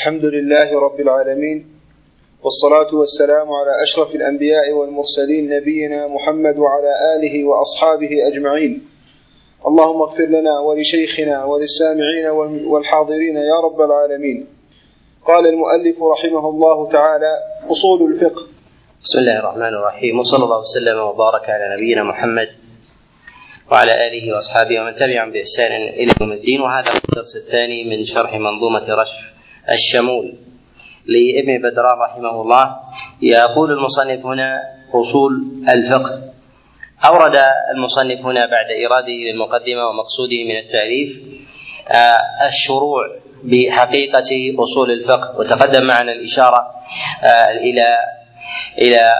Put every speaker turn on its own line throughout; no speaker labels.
الحمد لله رب العالمين والصلاة والسلام على أشرف الأنبياء والمرسلين نبينا محمد وعلى آله وأصحابه أجمعين. اللهم اغفر لنا ولشيخنا وللسامعين والحاضرين يا رب العالمين. قال المؤلف رحمه الله تعالى أصول الفقه.
بسم الله الرحمن الرحيم وصلى الله وسلم وبارك على نبينا محمد وعلى آله وأصحابه ومن تبعهم بإحسان إلى يوم الدين. وهذا الدرس الثاني من شرح منظومة رشف. الشمول. لابن بدران رحمه الله يقول المصنف هنا أصول الفقه. أورد المصنف هنا بعد إراده للمقدمة ومقصوده من التأليف آه، الشروع بحقيقة أصول الفقه. وتقدم معنا الإشارة آه، إلى إلى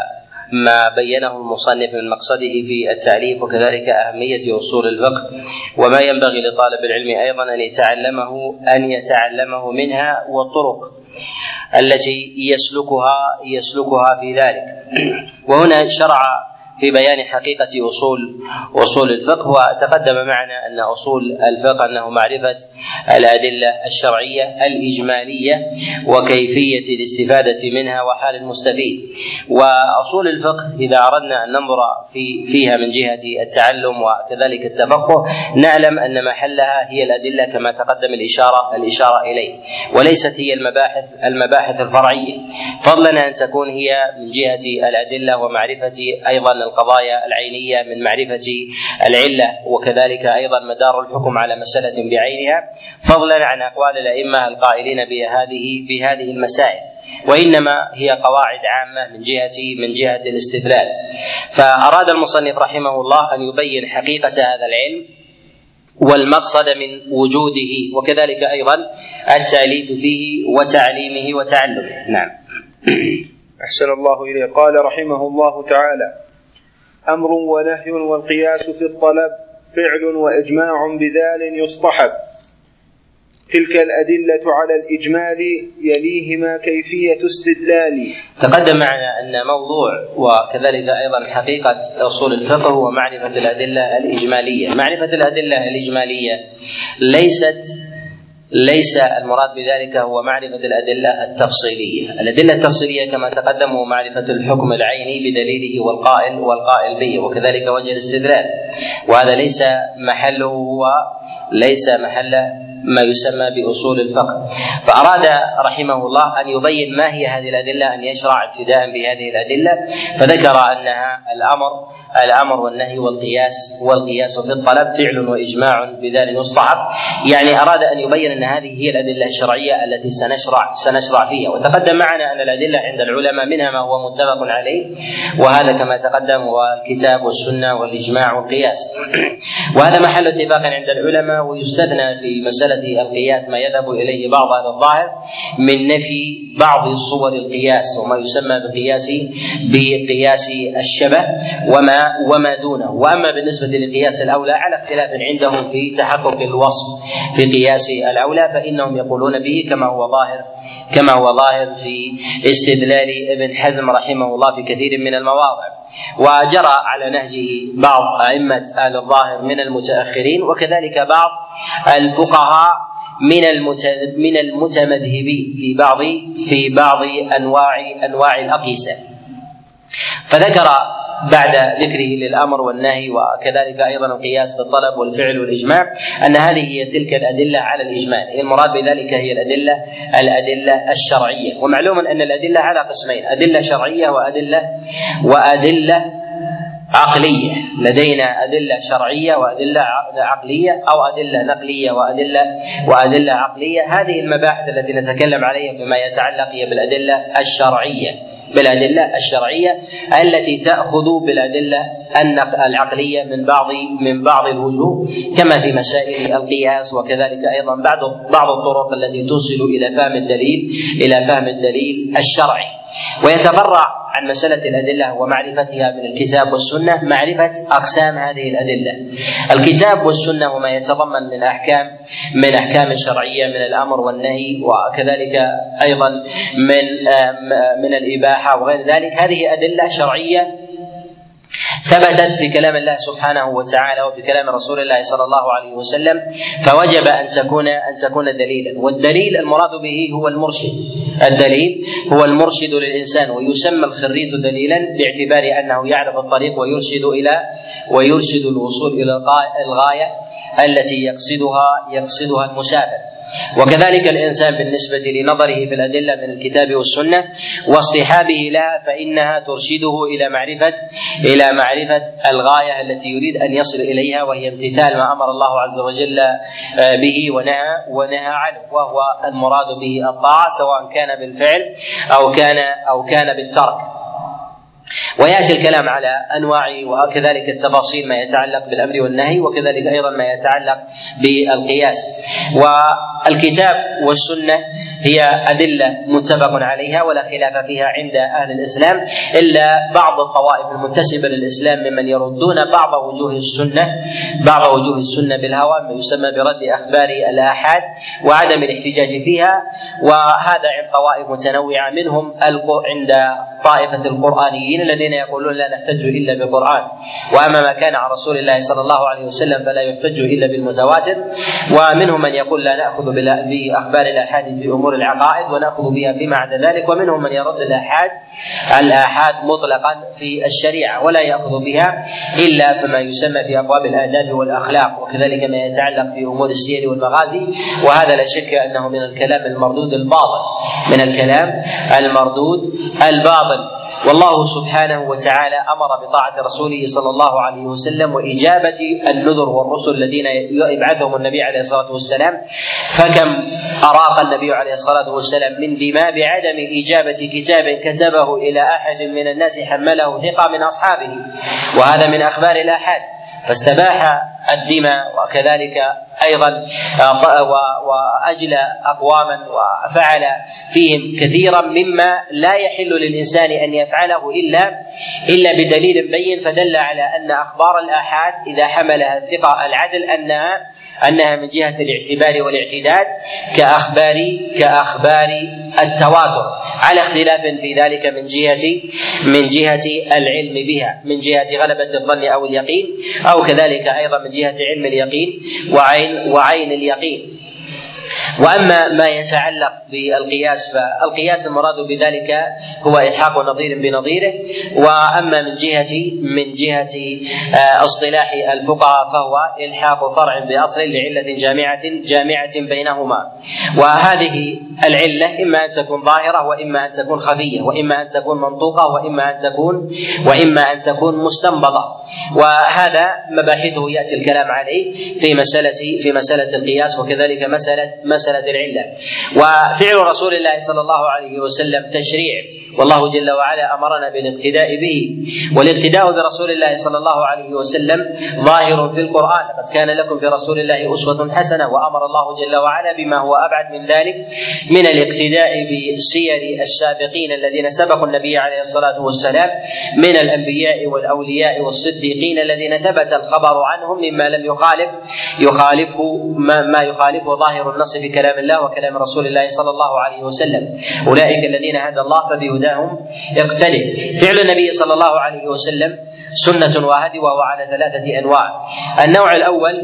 ما بينه المصنف من مقصده في التعليق وكذلك أهمية أصول الفقه. وما ينبغي لطالب العلم أيضا أن يتعلمه أن يتعلمه منها والطرق التي يسلكها يسلكها في ذلك. وهنا شرع في بيان حقيقة أصول أصول الفقه. وتقدم معنا أن أصول الفقه أنه معرفة الأدلة الشرعية الإجمالية وكيفية الاستفادة منها وحال المستفيد. وأصول الفقه إذا أردنا أن ننظر في فيها من جهة التعلم وكذلك التفقه نعلم أن محلها هي الأدلة كما تقدم الإشارة الإشارة إليه وليست هي المباحث المباحث الفرعية. فضلا أن تكون هي من جهة الأدلة ومعرفة أيضا القضايا العينية من معرفة العلة وكذلك أيضا مدار الحكم على مسألة بعينها. فضلا عن أقوال الأئمة القائلين بهذه بهذه المسائل. وإنما هي قواعد عامة من جهه من جهة الاستدلال. فأراد المصنف رحمه الله أن يبين حقيقة هذا العلم والمقصد من وجوده وكذلك أيضا التأليف فيه وتعليمه وتعلمه. نعم.
أحسن الله إليه. قال رحمه الله تعالى أمر ونهي والقياس في الطلب فعل وإجماع بذال يصطحب. تلك الأدلة على الإجمال يليهما كيفية استدلال.
تقدم معنا أن موضوع وكذلك أيضا حقيقة أصول الفقه هو معرفة الأدلة الإجمالية. معرفة الأدلة الإجمالية ليست ليس المراد بذلك هو معرفة الأدلة التفصيلية، الأدلة التفصيلية كما تقدم هو معرفة الحكم العيني بدليله والقائل والقائل به وكذلك وجه الاستدلال، وهذا ليس محله هو ليس محله ما يسمى بأصول الفقه. فأراد رحمه الله أن يبين ما هي هذه الأدلة أن يشرع ابتداء بهذه الأدلة. فذكر أنها الأمر الأمر والنهي والقياس والقياس في الطلب فعل وإجماع بذلك يصطحب يعني أراد أن يبين أن هذه هي الأدلة الشرعية التي سنشرع سنشرع فيها. وتقدم معنا أن الأدلة عند العلماء منها ما هو متفق عليه وهذا كما تقدم هو الكتاب والسنة والإجماع والقياس. وهذا محل اتفاق عند العلماء ويستثنى في مسألة القياس ما يذهب إليه بعض أهل الظاهر من نفي بعض صور القياس وما يسمى بقياس بقياس الشبه وما وما دونه. وأما بالنسبة للقياس الأولى على اختلاف عندهم في تحقق الوصف في قياس الأولى فإنهم يقولون به كما هو ظاهر كما هو ظاهر في استدلال ابن حزم رحمه الله في كثير من المواضع. وجرى على نهجه بعض أئمة أهل الظاهر من المتأخرين وكذلك بعض الفقهاء من من المتمذهبين في بعض في بعض أنواع أنواع الأقيسة. فذكر بعد ذكره للأمر والنهي وكذلك أيضا القياس بالطلب والفعل والإجماع أن هذه هي تلك الأدلة على الإجمال، المراد بذلك هي الأدلة الأدلة الشرعية، ومعلوم أن الأدلة على قسمين، أدلة شرعية وأدلة وأدلة عقلية. لدينا أدلة شرعية وأدلة عقلية أو أدلة نقلية وأدلة وأدلة عقلية. هذه المباحث التي نتكلم عليها فيما يتعلق بالأدلة الشرعية. بالأدلة الشرعية التي تأخذ بالأدلة العقلية من بعض من بعض الوجوه كما في مسائل القياس وكذلك أيضا بعض بعض الطرق التي توصل إلى فهم الدليل إلى فهم الدليل الشرعي. ويتفرع عن مسألة الأدلة ومعرفتها من الكتاب والسنة معرفة أقسام هذه الأدلة. الكتاب والسنة وما يتضمن من أحكام من أحكام شرعية من الأمر والنهي وكذلك أيضا من من الإباحة وغير ذلك. هذه أدلة شرعية ثبتت في كلام الله سبحانه وتعالى وفي كلام رسول الله صلى الله عليه وسلم فوجب أن تكون أن تكون دليلا. والدليل المراد به هو المرشد. الدليل هو المرشد للإنسان ويسمى الخريط دليلا باعتبار أنه يعرف الطريق ويرشد إلى ويرشد الوصول إلى الغايه التي يقصدها يقصدها المسافر. وكذلك الإنسان بالنسبة لنظره في الأدلة من الكتاب والسنة واصطحابه لها فإنها ترشده إلى معرفة إلى معرفة الغاية التي يريد أن يصل إليها وهي امتثال ما أمر الله عز وجل آه، به ونهى ونهى عنه وهو المراد به الطاعة سواء كان بالفعل أو كان أو كان بالترك. ويأتي الكلام على أنواع وكذلك التفاصيل ما يتعلق بالأمر والنهي وكذلك أيضا ما يتعلق بالقياس. والكتاب والسنة هي أدلة متفق عليها ولا خلاف فيها عند أهل الإسلام إلا بعض الطوائف المنتسبة للإسلام ممن يردون بعض وجوه السنة بعض وجوه السنة بالهوى ما يسمى برد أخبار الآحاد وعدم الاحتجاج فيها. وهذا عند طوائف متنوعة منهم عند طائفة القرآنيين. الذين الذين يقولون لا نحتج إلا بالقرآن. وأما ما كان عن رسول الله صلى الله عليه وسلم فلا يحتج إلا بالمتواتر ومنهم من يقول لا نأخذ بأخبار الآحاد في أمور العقائد ونأخذ بها فيما عدا ذلك. ومنهم من يرد الاحاد الآحاد مطلقا في الشريعة ولا يأخذ بها إلا فيما يسمى في ابواب الآداب والأخلاق. وكذلك ما يتعلق في أمور السير والمغازي. وهذا لا شك أنه من الكلام المردود الباطل. من الكلام المردود الباطل. والله سبحانه وتعالى أمر بطاعة رسوله صلى الله عليه وسلم وإجابة النذر والرسل الذين يبعثهم النبي عليه الصلاة والسلام فكم أراق النبي عليه الصلاة والسلام من دماء بعدم إجابة كتاب كتبه إلى أحد من الناس حمله ثقة من أصحابه وهذا من أخبار الآحاد. فاستباح الدماء وكذلك أيضا واجلى اقواما وفعل فيهم كثيرا مما لا يحل للإنسان أن يفعله إلا إلا بدليل بين فدل على أن أخبار الآحاد إذا حملها الثقة العدل انها أنها من جهة الاعتبار والاعتداد كاخبار كأخبار التواتر على اختلاف في ذلك من جهه من جهة العلم بها من جهة غلبة الظن أو اليقين أو كذلك أيضا من جهة علم اليقين وعين وعين اليقين. وأما ما يتعلق بالقياس فالقياس المراد بذلك هو إلحاق نظير بنظيره. وأما من جهة من جهة آه، اصطلاح الفقهاء فهو إلحاق فرع بأصل لعلة جامعة جامعة بينهما. وهذه العلة إما أن تكون ظاهرة وإما أن تكون خفية وإما أن تكون منطوقة وإما أن تكون وإما أن تكون مستنبطة. وهذا مباحثه يأتي الكلام عليه في مسألة في مسألة القياس وكذلك مسألة مسألة العلة. وفعل رسول الله صلى الله عليه وسلم تشريع. والله جل وعلا أمرنا بالاقتداء به. والاقتداء برسول الله صلى الله عليه وسلم ظاهر في القرآن. لقد كان لكم في رسول الله أسوة حسنة وأمر الله جل وعلا بما هو أبعد من ذلك من الاقتداء بسير السابقين الذين سبقوا النبي عليه الصلاة والسلام من الأنبياء والأولياء والصديقين الذين ثبت الخبر عنهم مما لم يخالف يخالفه ما, ما يخالفه ظاهر النص في كلام الله وكلام رسول الله صلى الله عليه وسلم. أولئك الذين هدى الله فبهداه هداهم اقتدي فعل النبي صلى الله عليه وسلم سنة وهدي وهو على ثلاثة أنواع. النوع الأول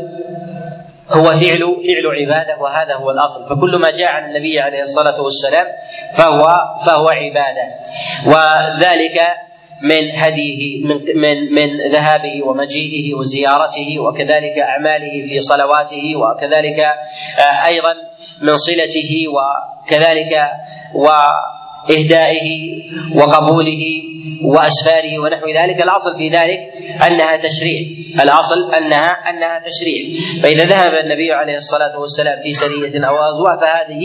هو فعل فعل عبادة وهذا هو الأصل. فكل ما جاء عن النبي عليه الصلاة والسلام فهو فهو عبادة. وذلك من هديه من من من ذهابه ومجيئه وزيارته وكذلك أعماله في صلواته وكذلك آه، أيضا من صلته وكذلك و إهدائه وقبوله وأسفاره ونحو ذلك. الأصل في ذلك أنها تشريع. الأصل أنها أنها تشريع. فإذا ذهب النبي عليه الصلاة والسلام في سرية أو غزوة فهذه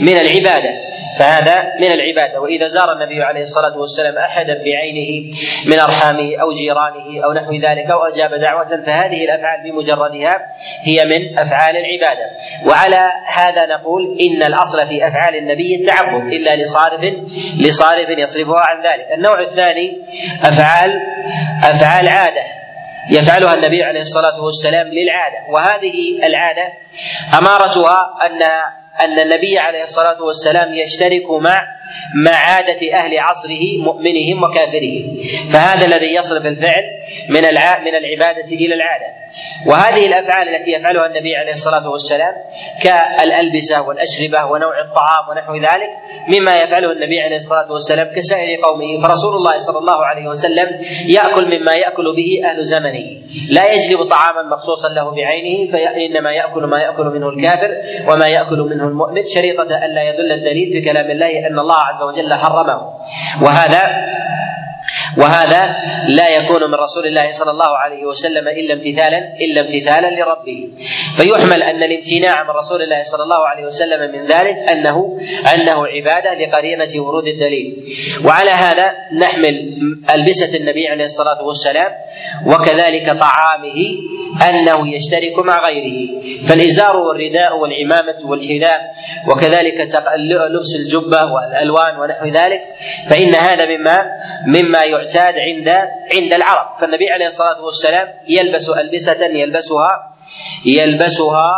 من العبادة. فهذا من العبادة. وإذا زار النبي عليه الصلاة والسلام أحدا بعينه من أرحامه أو جيرانه أو نحو ذلك أو أجاب دعوة فهذه الأفعال بمجردها هي من أفعال العبادة. وعلى هذا نقول إن الأصل في أفعال النبي التعبد إلا لصارف لصارف يصرفها عن ذلك. النوع الثاني أفعال أفعال عادة يفعلها النبي عليه الصلاة والسلام للعادة وهذه العادة أمارتها أن أن النبي عليه الصلاة والسلام يشترك مع مع عادة أهل عصره مؤمنهم وكافرهم. فهذا الذي يصرف الفعل من من العبادة إلى العادة. وهذه الأفعال التي يفعلها النبي عليه الصلاة والسلام كالألبسة والأشربة ونوع الطعام ونحو ذلك مما يفعله النبي عليه الصلاة والسلام كسائر قومه. فرسول الله صلى الله عليه وسلم يأكل مما يأكل به أهل زمنه. لا يجلب طعاما مخصوصا له بعينه فانما يأكل ما يأكل منه الكافر وما يأكل منه المؤمن شريطة الا يدل الدليل في كلام الله أن الله عز وجل حرمه. وهذا وهذا لا يكون من رسول الله صلى الله عليه وسلم إلا امتثالا إلا امتثالا لربه. فيحمل أن الامتناع من رسول الله صلى الله عليه وسلم من ذلك انه أنه عبادة لقرينة ورود الدليل. وعلى هذا نحمل ألبسة النبي عليه الصلاة والسلام وكذلك طعامه أنه يشترك مع غيره. فالإزار والرداء والعمامة والحذاء وكذلك لبس الجبة والألوان ونحو ذلك فإن هذا مما مما يعتاد عند عند العرب. فالنبي عليه الصلاة والسلام يلبس ألبسة يلبسها يلبسها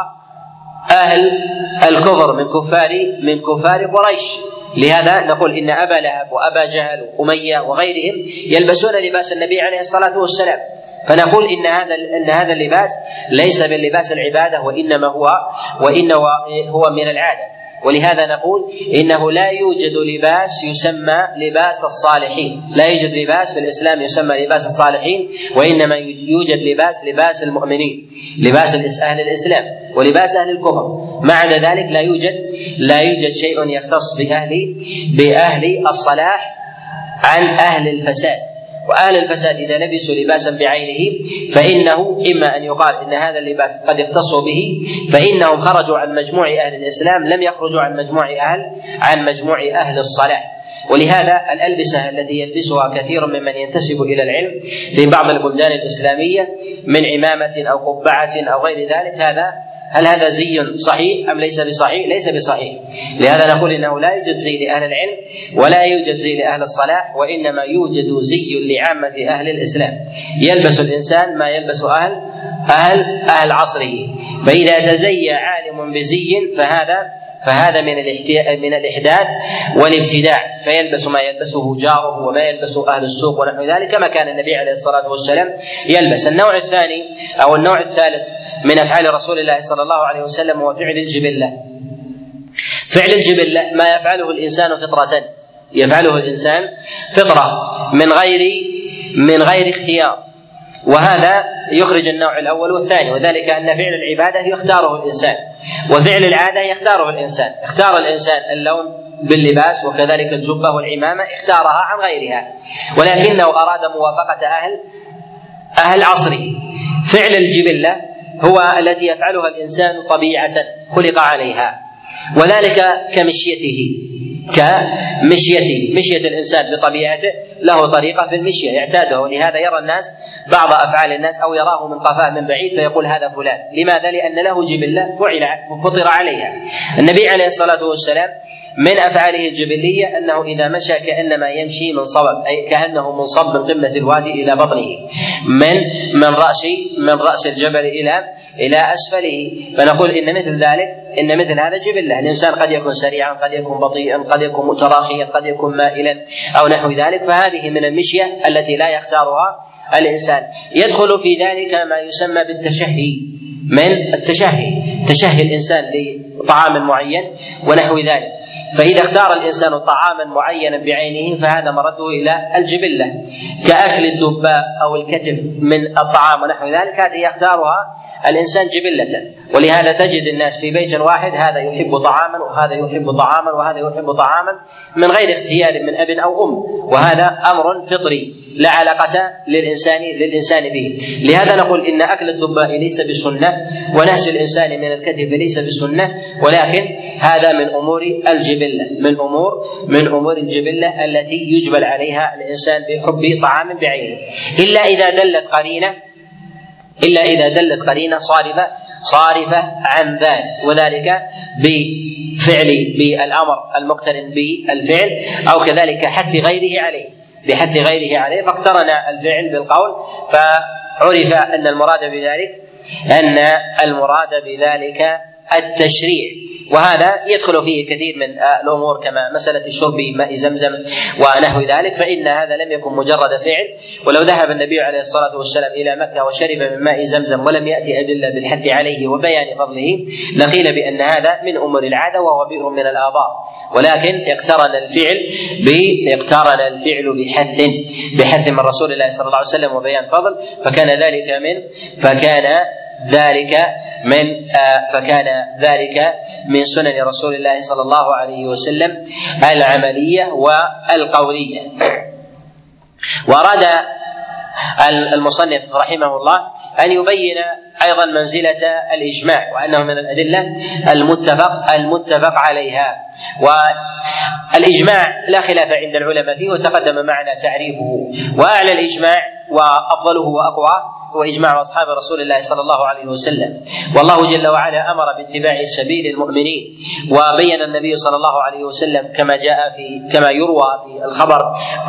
أهل الكفر من كفار من كفار قريش. لهذا نقول إن أبا لهب وأبا جهل وأمية وغيرهم يلبسون لباس النبي عليه الصلاة والسلام. فنقول إن هذا إن هذا اللباس ليس من لباس العبادة وإنما هو وانما هو من العادة. ولهذا نقول إنه لا يوجد لباس يسمى لباس الصالحين، لا يوجد لباس في الإسلام يسمى لباس الصالحين وإنما يوجد لباس لباس المؤمنين، لباس أهل الإسلام ولباس أهل الكفر، مع ذلك لا يوجد لا يوجد شيء يختص باهل بأهل الصلاح عن أهل الفساد. واهل الفساد إذا لبسوا لباسا بعينه فإنه إما أن يقال إن هذا اللباس قد اختصوا به فإنهم خرجوا عن مجموع أهل الإسلام لم يخرجوا عن مجموع أهل عن مجموع أهل الصلاح ولهذا الألبسة التي يلبسها كثير ممن ينتسب إلى العلم في بعض البلدان الإسلامية من عمامة أو قبعة أو غير ذلك هذا هل هذا زي صحيح أم ليس بصحيح؟ ليس بصحيح. لهذا نقول إنه لا يوجد زي لأهل العلم ولا يوجد زي لأهل الصلاح وإنما يوجد زي لعامة أهل الإسلام. يلبس الإنسان ما يلبس أهل أهل أهل عصره. فإذا تزي عالم بزي فهذا فهذا من من الإحداث والابتداع فيلبس ما يلبسه جاره وما يلبسه أهل السوق ونحو ذلك كما كان النبي عليه الصلاة والسلام يلبس النوع الثاني أو النوع الثالث من أفعال رسول الله صلى الله عليه وسلم هو فعل الجبلة. فعل الجبلة ما يفعله الإنسان فطرة. يفعله الإنسان فطرة من غير من غير اختيار. وهذا يخرج النوع الأول والثاني وذلك أن فعل العبادة يختاره الإنسان وفعل العادة يختاره الإنسان. اختار الإنسان اللون باللباس وكذلك الجبة والعمامة اختارها عن غيرها. ولكنه أراد موافقة أهل أهل عصره. فعل الجبلة هو التي يفعلها الإنسان طبيعة خلق عليها. وذلك كمشيته كمشيته مشية الإنسان بطبيعته له طريقة في المشية يعتادها ولهذا يرى الناس بعض أفعال الناس أو يراه من قفاه من بعيد فيقول هذا فلان. لماذا؟ لأن له جبلة فعل فطر عليها. النبي عليه الصلاة والسلام من أفعاله الجبلية أنه إذا مشى كأنما يمشي من صبب أي كأنه منصب من قمة الوادي إلى بطنه. من؟ من رأس من رأس الجبل إلى إلى أسفله. فنقول إن مثل ذلك إن مثل هذا جبلة. الإنسان قد يكون سريعا قد يكون بطيئا قد يكون متراخيا قد يكون مائلا أو نحو ذلك. فهذه من المشية التي لا يختارها الإنسان. يدخل في ذلك ما يسمى بالتشهي. من التشهي؟ تشهي الإنسان لطعام معين. ونحو ذلك. فإذا اختار الإنسان طعاما معينا بعينه فهذا مرده إلى الجبلة كأكل الدباء أو الكتف من الطعام ونحو ذلك. هذه يختارها الإنسان جبلة. ولهذا تجد الناس في بيت واحد هذا يحب طعاما وهذا يحب طعاما وهذا يحب طعاما من غير اختيار من أب أو أم وهذا أمر فطري. لا علاقة للإنسان للإنسان به. لهذا نقول إن أكل الدباء ليس بسنة ونهش الإنسان من الكتف ليس بسنة ولكن هذا من أمور الجبلة من أمور من أمور الجبلة التي يجبل عليها الإنسان بحب طعام بعينه إلا إذا دلت قرينة إلا إذا دلت قرينة صارفة صارفة عن ذلك. وذلك بفعل بالأمر المقترن بالفعل أو كذلك حث غيره عليه. بحث غيره عليه فاقترن الفعل بالقول فعرف أن المراد بذلك أن المراد بذلك التشريع. وهذا يدخل فيه كثير من الأمور كما مسألة شرب ماء زمزم ونحو ذلك فإن هذا لم يكن مجرد فعل. ولو ذهب النبي عليه الصلاة والسلام إلى مكة وشرب من ماء زمزم ولم يأتي أدلة بالحث عليه وبيان فضله لقيل بأن هذا من أمور العادة وهو بئر من الابار ولكن اقترن الفعل اقترن الفعل بحث بحث من رسول الله صلى الله عليه وسلم وبيان فضل فكان ذلك من فكان ذلك من آه، فكان ذلك من سنن رسول الله صلى الله عليه وسلم العملية والقولية. وأراد المصنف رحمه الله أن يبين أيضا منزلة الإجماع وأنه من الأدلة المتفق المتفق عليها. والإجماع لا خلاف عند العلماء فيه وتقدم معنا تعريفه وأعلى الإجماع وأفضله وأقوى هو إجماع أصحاب رسول الله صلى الله عليه وسلم. والله جل وعلا أمر باتباع سبيل المؤمنين وبين النبي صلى الله عليه وسلم كما جاء في كما يروى في الخبر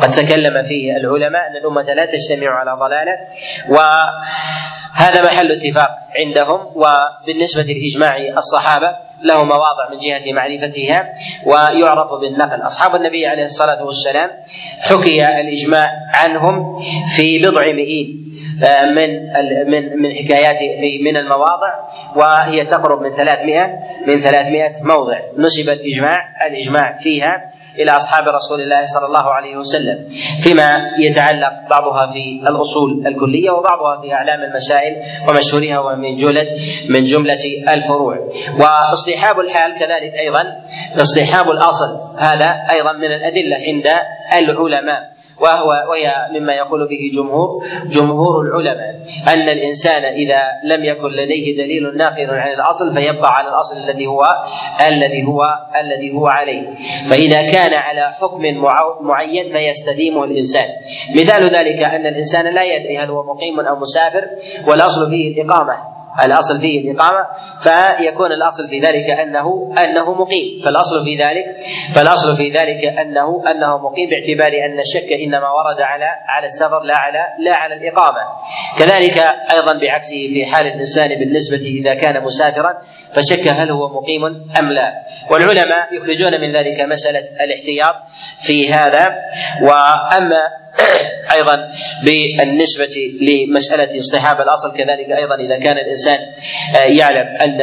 قد تكلم فيه العلماء أن الأمة لا تجتمع على ضلالة. وهذا محل اتفاق عندهم وبالنسبة لإجماع الصحابة له مواضع من جهة معرفتها ويعرف بالنقل. أصحاب النبي عليه الصلاة والسلام حكي الإجماع عنهم في بضع مئين آه، من من من حكايات من المواضع وهي تقرب من 300 من 300 موضع. نسب الإجماع الإجماع فيها إلى أصحاب رسول الله صلى الله عليه وسلم فيما يتعلق بعضها في الأصول الكلية وبعضها في أعلام المسائل ومشهورها ومن جمله من جملة الفروع. واصطحاب الحال كذلك أيضا اصطحاب الأصل هذا أيضا من الأدلة عند العلماء. وهو وهي مما يقول به جمهور جمهور العلماء أن الإنسان إذا لم يكن لديه دليل ناقل عن الأصل فيبقى على الأصل الذي هو الذي هو الذي هو عليه. فإذا كان على حكم معين فيستديمه الإنسان. مثال ذلك أن الإنسان لا يدري هل هو مقيم أو مسافر والأصل فيه الإقامة. الأصل فيه الإقامة فيكون الأصل في ذلك انه أنه مقيم. فالأصل في ذلك فالأصل في ذلك انه أنه مقيم باعتبار أن الشك إنما ورد على على السفر لا على لا على الإقامة. كذلك أيضا بعكسه في حال الإنسان بالنسبة إذا كان مسافرا فشك هل هو مقيم أم لا. والعلماء يخرجون من ذلك مسألة الاحتياط في هذا وأما أيضا بالنسبة لمسألة اصطحاب الأصل كذلك أيضا إذا كان الإنسان آه، يعلم أن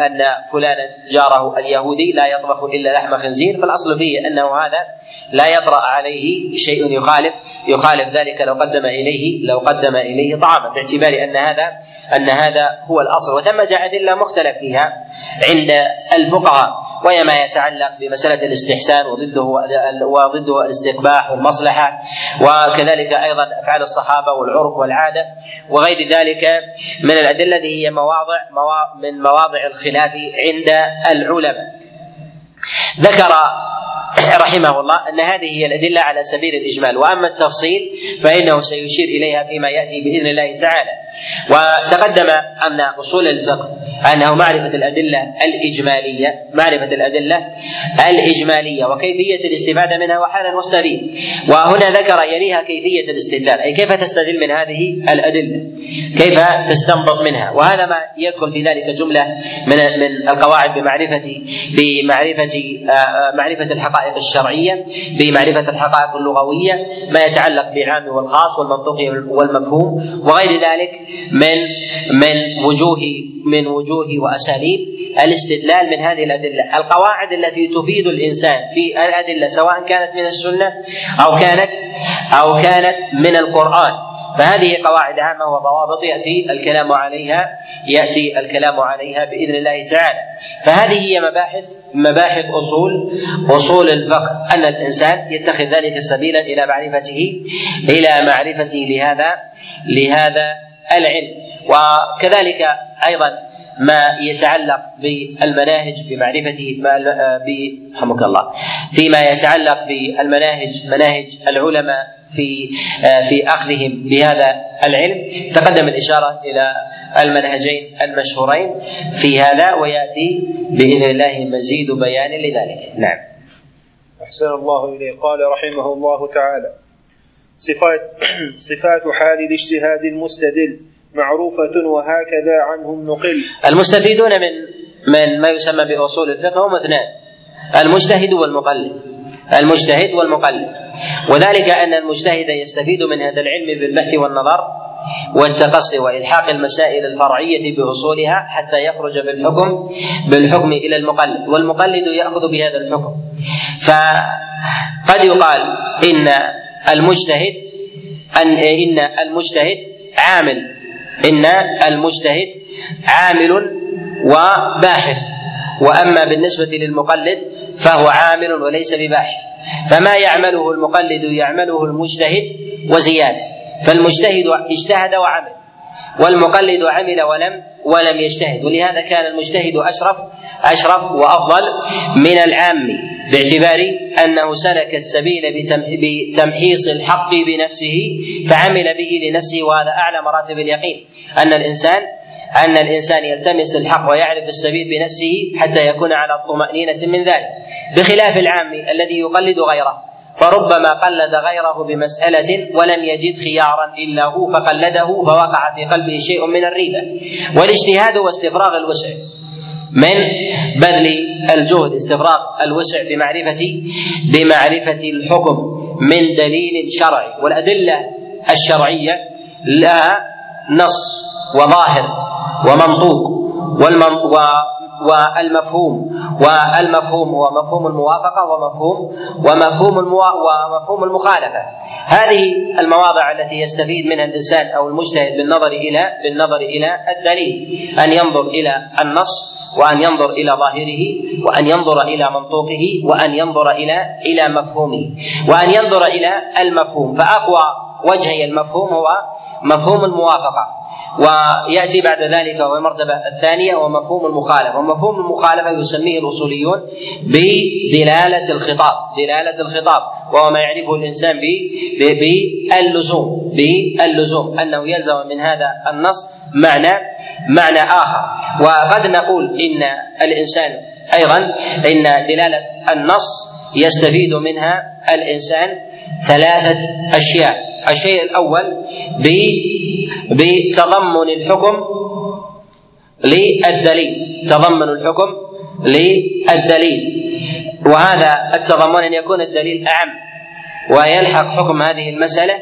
أن فلانا جاره اليهودي لا يطبخ إلا لحم خنزير فالأصل فيه أنه هذا لا يطرا عليه شيء يخالف يخالف ذلك لو قدم إليه لو قدم إليه طعاما باعتبار أن هذا أن هذا هو الأصل. وثمة أدلة مختلف فيها عند الفقهاء وهي ما يتعلق بمسألة الاستحسان وضده وضده الاستقباح والمصلحة وكذلك أيضا أفعال الصحابة والعرف والعادة وغير ذلك. من الأدلة التي هي مواضع من مواضع الخلاف عند العلماء. ذكر رحمه الله أن هذه هي الأدلة على سبيل الإجمال. وأما التفصيل فإنه سيشير إليها فيما يأتي بإذن الله تعالى. وتقدم أن أصول الفقه أنه معرفة الأدلة الإجمالية معرفة الأدلة الإجمالية وكيفية الاستفاده منها وحال المستفيد وهنا ذكر يليها كيفية الاستدلال أي كيف تستدل من هذه الأدلة؟ كيف تستنبط منها؟ وهذا ما يدخل في ذلك جملة من من القواعد بمعرفه بمعرفة آه، معرفة الحقائق الشرعية بمعرفة الحقائق اللغوية ما يتعلق بالعام والخاص والمنطوق والمفهوم وغير ذلك من من وجوه من وجوه وأساليب الاستدلال من هذه الأدلة، القواعد التي تفيد الإنسان في الأدلة سواء كانت من السنة أو كانت أو كانت من القرآن، فهذه قواعد عامة وضوابط يأتي الكلام عليها يأتي الكلام عليها بإذن الله تعالى. فهذه هي مباحث مباحث أصول أصول الفقه. أن الإنسان يتخذ ذلك سبيلا إلى معرفته إلى معرفته لهذا لهذا العلم. وكذلك أيضا ما يتعلق بالمناهج بمعرفة رحمك الله فيما يتعلق بالمناهج مناهج العلماء في في أخذهم بهذا العلم. تقدم الإشارة إلى المنهجين المشهورين في هذا ويأتي بإذن الله مزيد بيان لذلك. نعم.
أحسن الله إليه. قال رحمه الله تعالى صفات صفات حال الاجتهاد المستدل معروفة وهكذا عنهم نقل.
المستفيدون من من ما يسمى بأصول الفقه هم اثنان المجتهد والمقلد. المجتهد والمقلد. وذلك أن المجتهد يستفيد من هذا العلم بالبحث والنظر والتقصي وإلحاق المسائل الفرعية بأصولها حتى يخرج بالحكم بالحكم إلى المقلد والمقلد يأخذ بهذا الحكم. فقد يقال إن المجتهد أن إن المجتهد عامل إن المجتهد عامل وباحث. وأما بالنسبة للمقلد فهو عامل وليس بباحث. فما يعمله المقلد يعمله المجتهد وزيادة. فالمجتهد اجتهد وعمل والمقلد عمل ولم ولم يجتهد. ولهذا كان المجتهد أشرف أشرف وأفضل من العام. باعتبار أنه سلك السبيل بتمحيص الحق بنفسه فعمل به لنفسه وهذا أعلى مراتب اليقين. أن الانسان أن الإنسان يلتمس الحق ويعرف السبيل بنفسه حتى يكون على طمأنينة من ذلك. بخلاف العام الذي يقلد غيره فربما قلد غيره بمسألة ولم يجد خيارا إلا هو فقلده فوقع في قلبه شيء من الريبة. والاجتهاد هو استفراغ الوسع. من بذل الجهد استفراغ الوسع بمعرفة بمعرفة الحكم من دليل شرعي. والأدلة الشرعية لها نص وظاهر ومنطوق والمفهوم. والمفهوم هو مفهوم الموافقة ومفهوم ومفهوم ومفهوم المخالفة. هذه المواضع التي يستفيد منها الإنسان أو المجتهد بالنظر إلى بالنظر إلى الدليل. أن ينظر إلى النص وأن ينظر إلى ظاهره وأن ينظر إلى منطوقه وأن ينظر إلى إلى مفهومه. وأن ينظر إلى المفهوم. فأقوى وجهي المفهوم هو مفهوم الموافقة. ويأتي بعد ذلك وهو المرتبة الثانية ومفهوم المخالفة. ومفهوم المخالفة يسميه الأصوليون بدلالة الخطاب دلالة الخطاب. وهو ما يعرفه الإنسان باللزوم باللزوم. أنه يلزم من هذا النص معنى معنى آخر. وقد نقول إن الإنسان أيضا إن دلالة النص يستفيد منها الإنسان ثلاثة أشياء. الشيء الأول بتضمن الحكم للدليل. تضمن الحكم للدليل. وهذا التضمن أن يكون الدليل أعم ويلحق حكم هذه المسألة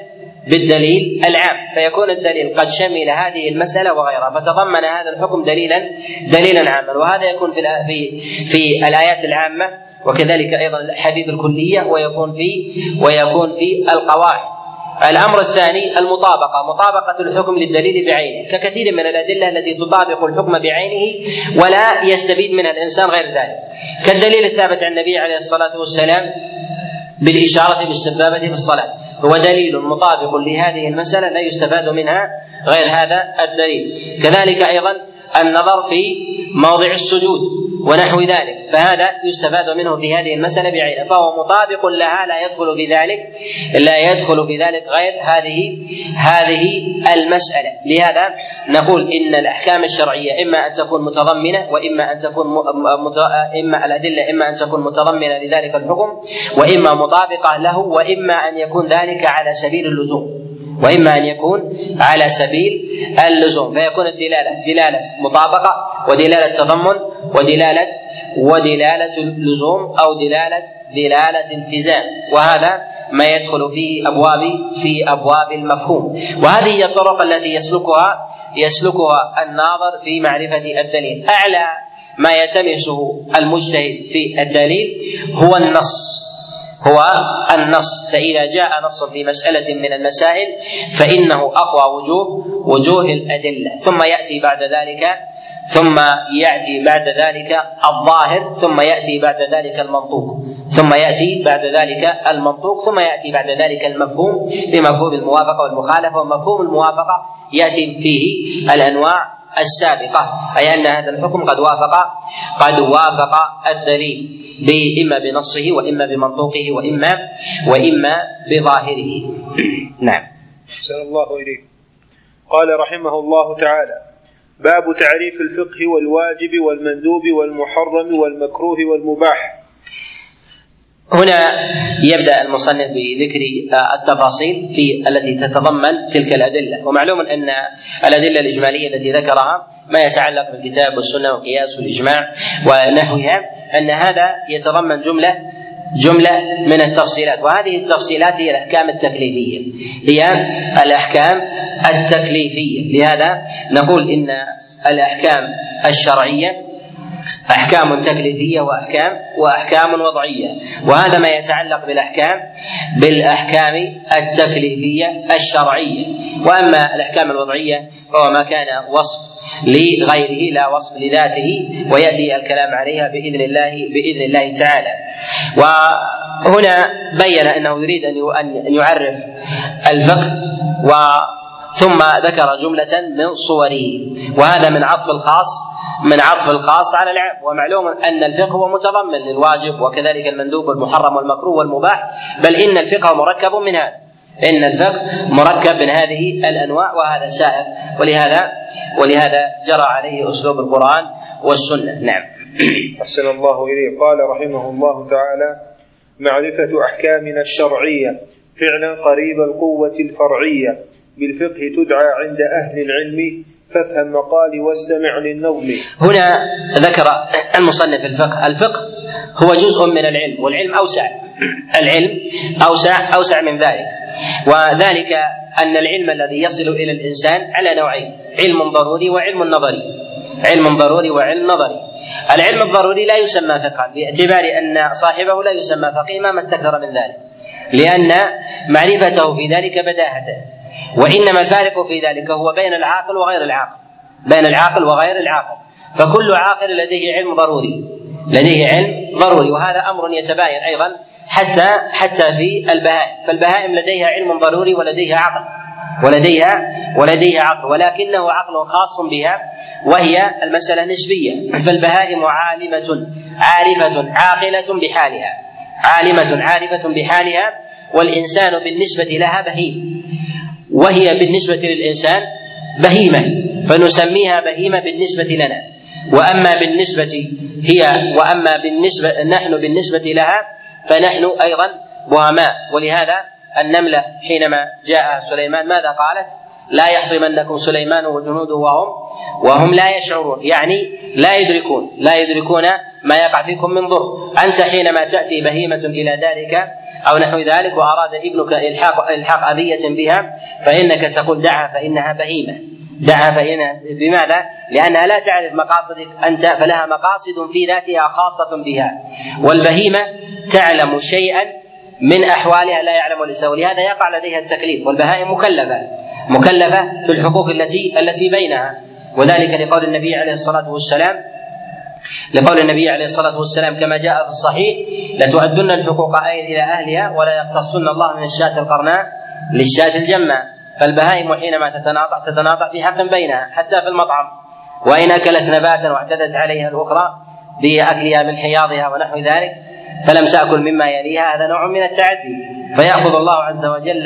بالدليل العام. فيكون الدليل قد شمل هذه المسألة وغيرها فتضمن هذا الحكم دليلا دليلا عاما. وهذا يكون في في في الآيات العامة وكذلك أيضا الأحاديث الكلية ويكون في ويكون في القواعد. الأمر الثاني المطابقة مطابقة الحكم للدليل بعينه ككثير من الأدلة التي تطابق الحكم بعينه ولا يستفيد منها الإنسان غير ذلك. كالدليل الثابت عن النبي عليه الصلاة والسلام بالإشارة بالسبابه في الصلاة هو دليل مطابق لهذه المسألة لا يستفاد منها غير هذا الدليل. كذلك أيضا النظر في موضع السجود. ونحو ذلك. فهذا يستفاد منه في هذه المسألة بعينه. فهو مطابق لها لا يدخل في ذلك لا يدخل في ذلك غير هذه هذه المسألة. لهذا نقول إن الأحكام الشرعية إما أن تكون متضمنة وإما أن تكون إما الأدلة إما أن تكون متضمنة لذلك الحكم وإما مطابقة له وإما أن يكون ذلك على سبيل اللزوم. وإما أن يكون على سبيل اللزوم فيكون الدلالة دلالة مطابقة ودلالة تضمن ودلالة ودلالة اللزوم أو دلالة دلالة التزام. وهذا ما يدخل في أبواب في أبواب المفهوم. وهذه هي الطرق التي يسلكها يسلكها الناظر في معرفة الدليل. أعلى ما يلتمسه المجتهد في الدليل هو النص. هو النص فإذا جاء نص في مسألة من المسائل فإنه أقوى وجوه وجوه الأدلة. ثم يأتي بعد ذلك ثم يأتي بعد ذلك الظاهر ثم يأتي بعد ذلك المنطوق. ثم يأتي بعد ذلك المنطوق ثم يأتي بعد ذلك المفهوم بمفهوم الموافقة والمخالفة. ومفهوم الموافقة يأتي فيه الأنواع السابقة. أي أن هذا الحكم قد وافق قد وافق الدليل إما بنصه وإما بمنطوقه وإما وإما بظاهره. نعم.
أحسن الله إليك. قال رحمه الله تعالى باب تعريف الفقه والواجب والمندوب والمحرم والمكروه والمباح.
هنا يبدأ المصنف بذكر التفاصيل في التي تتضمن تلك الأدلة. ومعلوم أن الأدلة الإجمالية التي ذكرها ما يتعلق بالكتاب والسنة والقياس والاجماع ونحوها أن هذا يتضمن جملة جملة من التفصيلات. وهذه التفصيلات هي الأحكام التكليفية هي الأحكام التكليفية. لهذا نقول إن الأحكام الشرعية أحكام تكليفية وأحكام وأحكام وضعية. وهذا ما يتعلق بالأحكام بالأحكام التكليفية الشرعية. وأما الأحكام الوضعية فهو ما كان وصف لغيره لا وصف لذاته ويأتي الكلام عليها بإذن الله بإذن الله تعالى. وهنا بين أنه يريد أن يعرف الفقه و ثم ذكر جملة من صوره. وهذا من عطف الخاص من عطف الخاص على العام ومعلوم أن الفقه هو متضمن للواجب وكذلك المندوب والمحرم والمكروه والمباح. بل إن الفقه مركب من هذا. إن الفقه مركب من هذه الأنواع. وهذا سائر ولهذا ولهذا جرى عليه أسلوب القرآن والسنة. نعم.
أحسن الله إليه قال رحمه الله تعالى معرفة أحكامنا الشرعية. فعلا قريب القوة الفرعية. بالفقه تدعى عند أهل العلم فافهم مقالي واستمع للنظم.
هنا ذكر المصنف الفقه. الفقه هو جزء من العلم والعلم أوسع. العلم أوسع أوسع من ذلك. وذلك أن العلم الذي يصل إلى الإنسان على نوعين علم ضروري وعلم نظري. علم ضروري وعلم نظري. العلم الضروري لا يسمى فقها باعتبار أن صاحبه لا يسمى فقيه ما استكثر من ذلك. لأن معرفته في ذلك بداهة. وإنما الفارق في ذلك هو بين العاقل وغير العاقل. بين العاقل وغير العاقل. فكل عاقل لديه علم ضروري. لديه علم ضروري. وهذا أمر يتباين أيضا حتى حتى في البهائم. فالبهائم لديها علم ضروري ولديها عقل. ولديها ولديها عقل. ولكنه عقل خاص بها وهي المسألة نسبية. فالبهائم عالمة عارفة عاقلة بحالها. عالمة عارفة بحالها. والإنسان بالنسبة لها بهيم. وهي بالنسبة للإنسان بهيمة فنسميها بهيمة بالنسبة لنا. وأما بالنسبة هي وأما بالنسبة نحن بالنسبة لها فنحن أيضا بهماء ولهذا النملة حينما جاء سليمان. ماذا قالت؟ لا يحطمنكم سليمان وجنوده وهم وهم لا يشعرون يعني لا يدركون لا يدركون ما يقع فيكم من ضر. أنت حينما تأتي بهيمة إلى دارك أو نحو ذلك وأراد ابنك إلحاق إلحاق أذية بها فإنك تقول دعها فإنها بهيمة. دعها فإنها بماذا؟ لأنها لا تعرف مقاصدك أنت فلها مقاصد في ذاتها خاصة بها. والبهيمة تعلم شيئا من أحوالها لا يعلم الإنسان ولهذا يقع لديها التكليف والبهائم مكلفة مكلفة في الحقوق التي التي بينها. وذلك لقول النبي عليه الصلاة والسلام لقول النبي عليه الصلاة والسلام كما جاء في الصحيح لتؤدن الحقوق إلى أهلها ولا يقتصن الله من الشاة القرناء للشاة الجمة. فالبهائم حينما تتناطع تتناطع في حق بينها حتى في المطعم. وإن أكلت نباتا واعتدت عليها الأخرى بأكلها من حياضها ونحو ذلك فلم تأكل مما يليها. هذا نوع من التعدي. فيأخذ الله عز وجل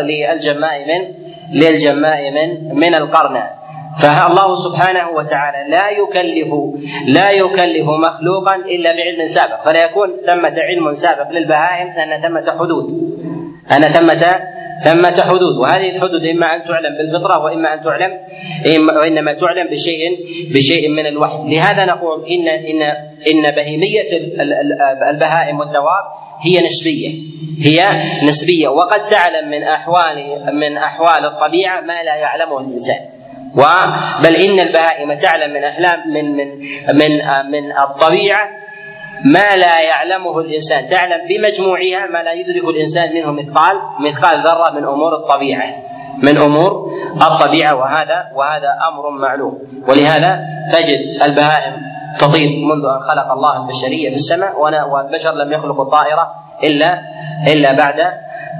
للجماء من للجماء من من القرناء. فالله سبحانه وتعالى لا يكلف لا يكلف مخلوقا إلا بعلم سابق. فلا يكون ثمة علم سابق للبهائم ان ثمة حدود. ان ثمة ثمة حدود. وهذه الحدود إما أن تعلم بالفطرة وإما أن تعلم وإنما تعلم بشيء بشيء من الوحي. لهذا نقول إن إن إن بهيمية البهائم والدواب هي نسبية. هي نسبية. وقد تعلم من أحوال من أحوال الطبيعة ما لا يعلمه الإنسان. بل إن البهائم تعلم من احلام من من من من الطبيعة ما لا يعلمه الإنسان. تعلم بمجموعها ما لا يدرك الإنسان منه مثقال مثقال ذرة من أمور الطبيعة. من أمور الطبيعة. وهذا وهذا أمر معلوم. ولهذا تجد البهائم تطير منذ أن خلق الله البشرية في السماء والبشر لم يخلقوا الطائرة الا إلا بعد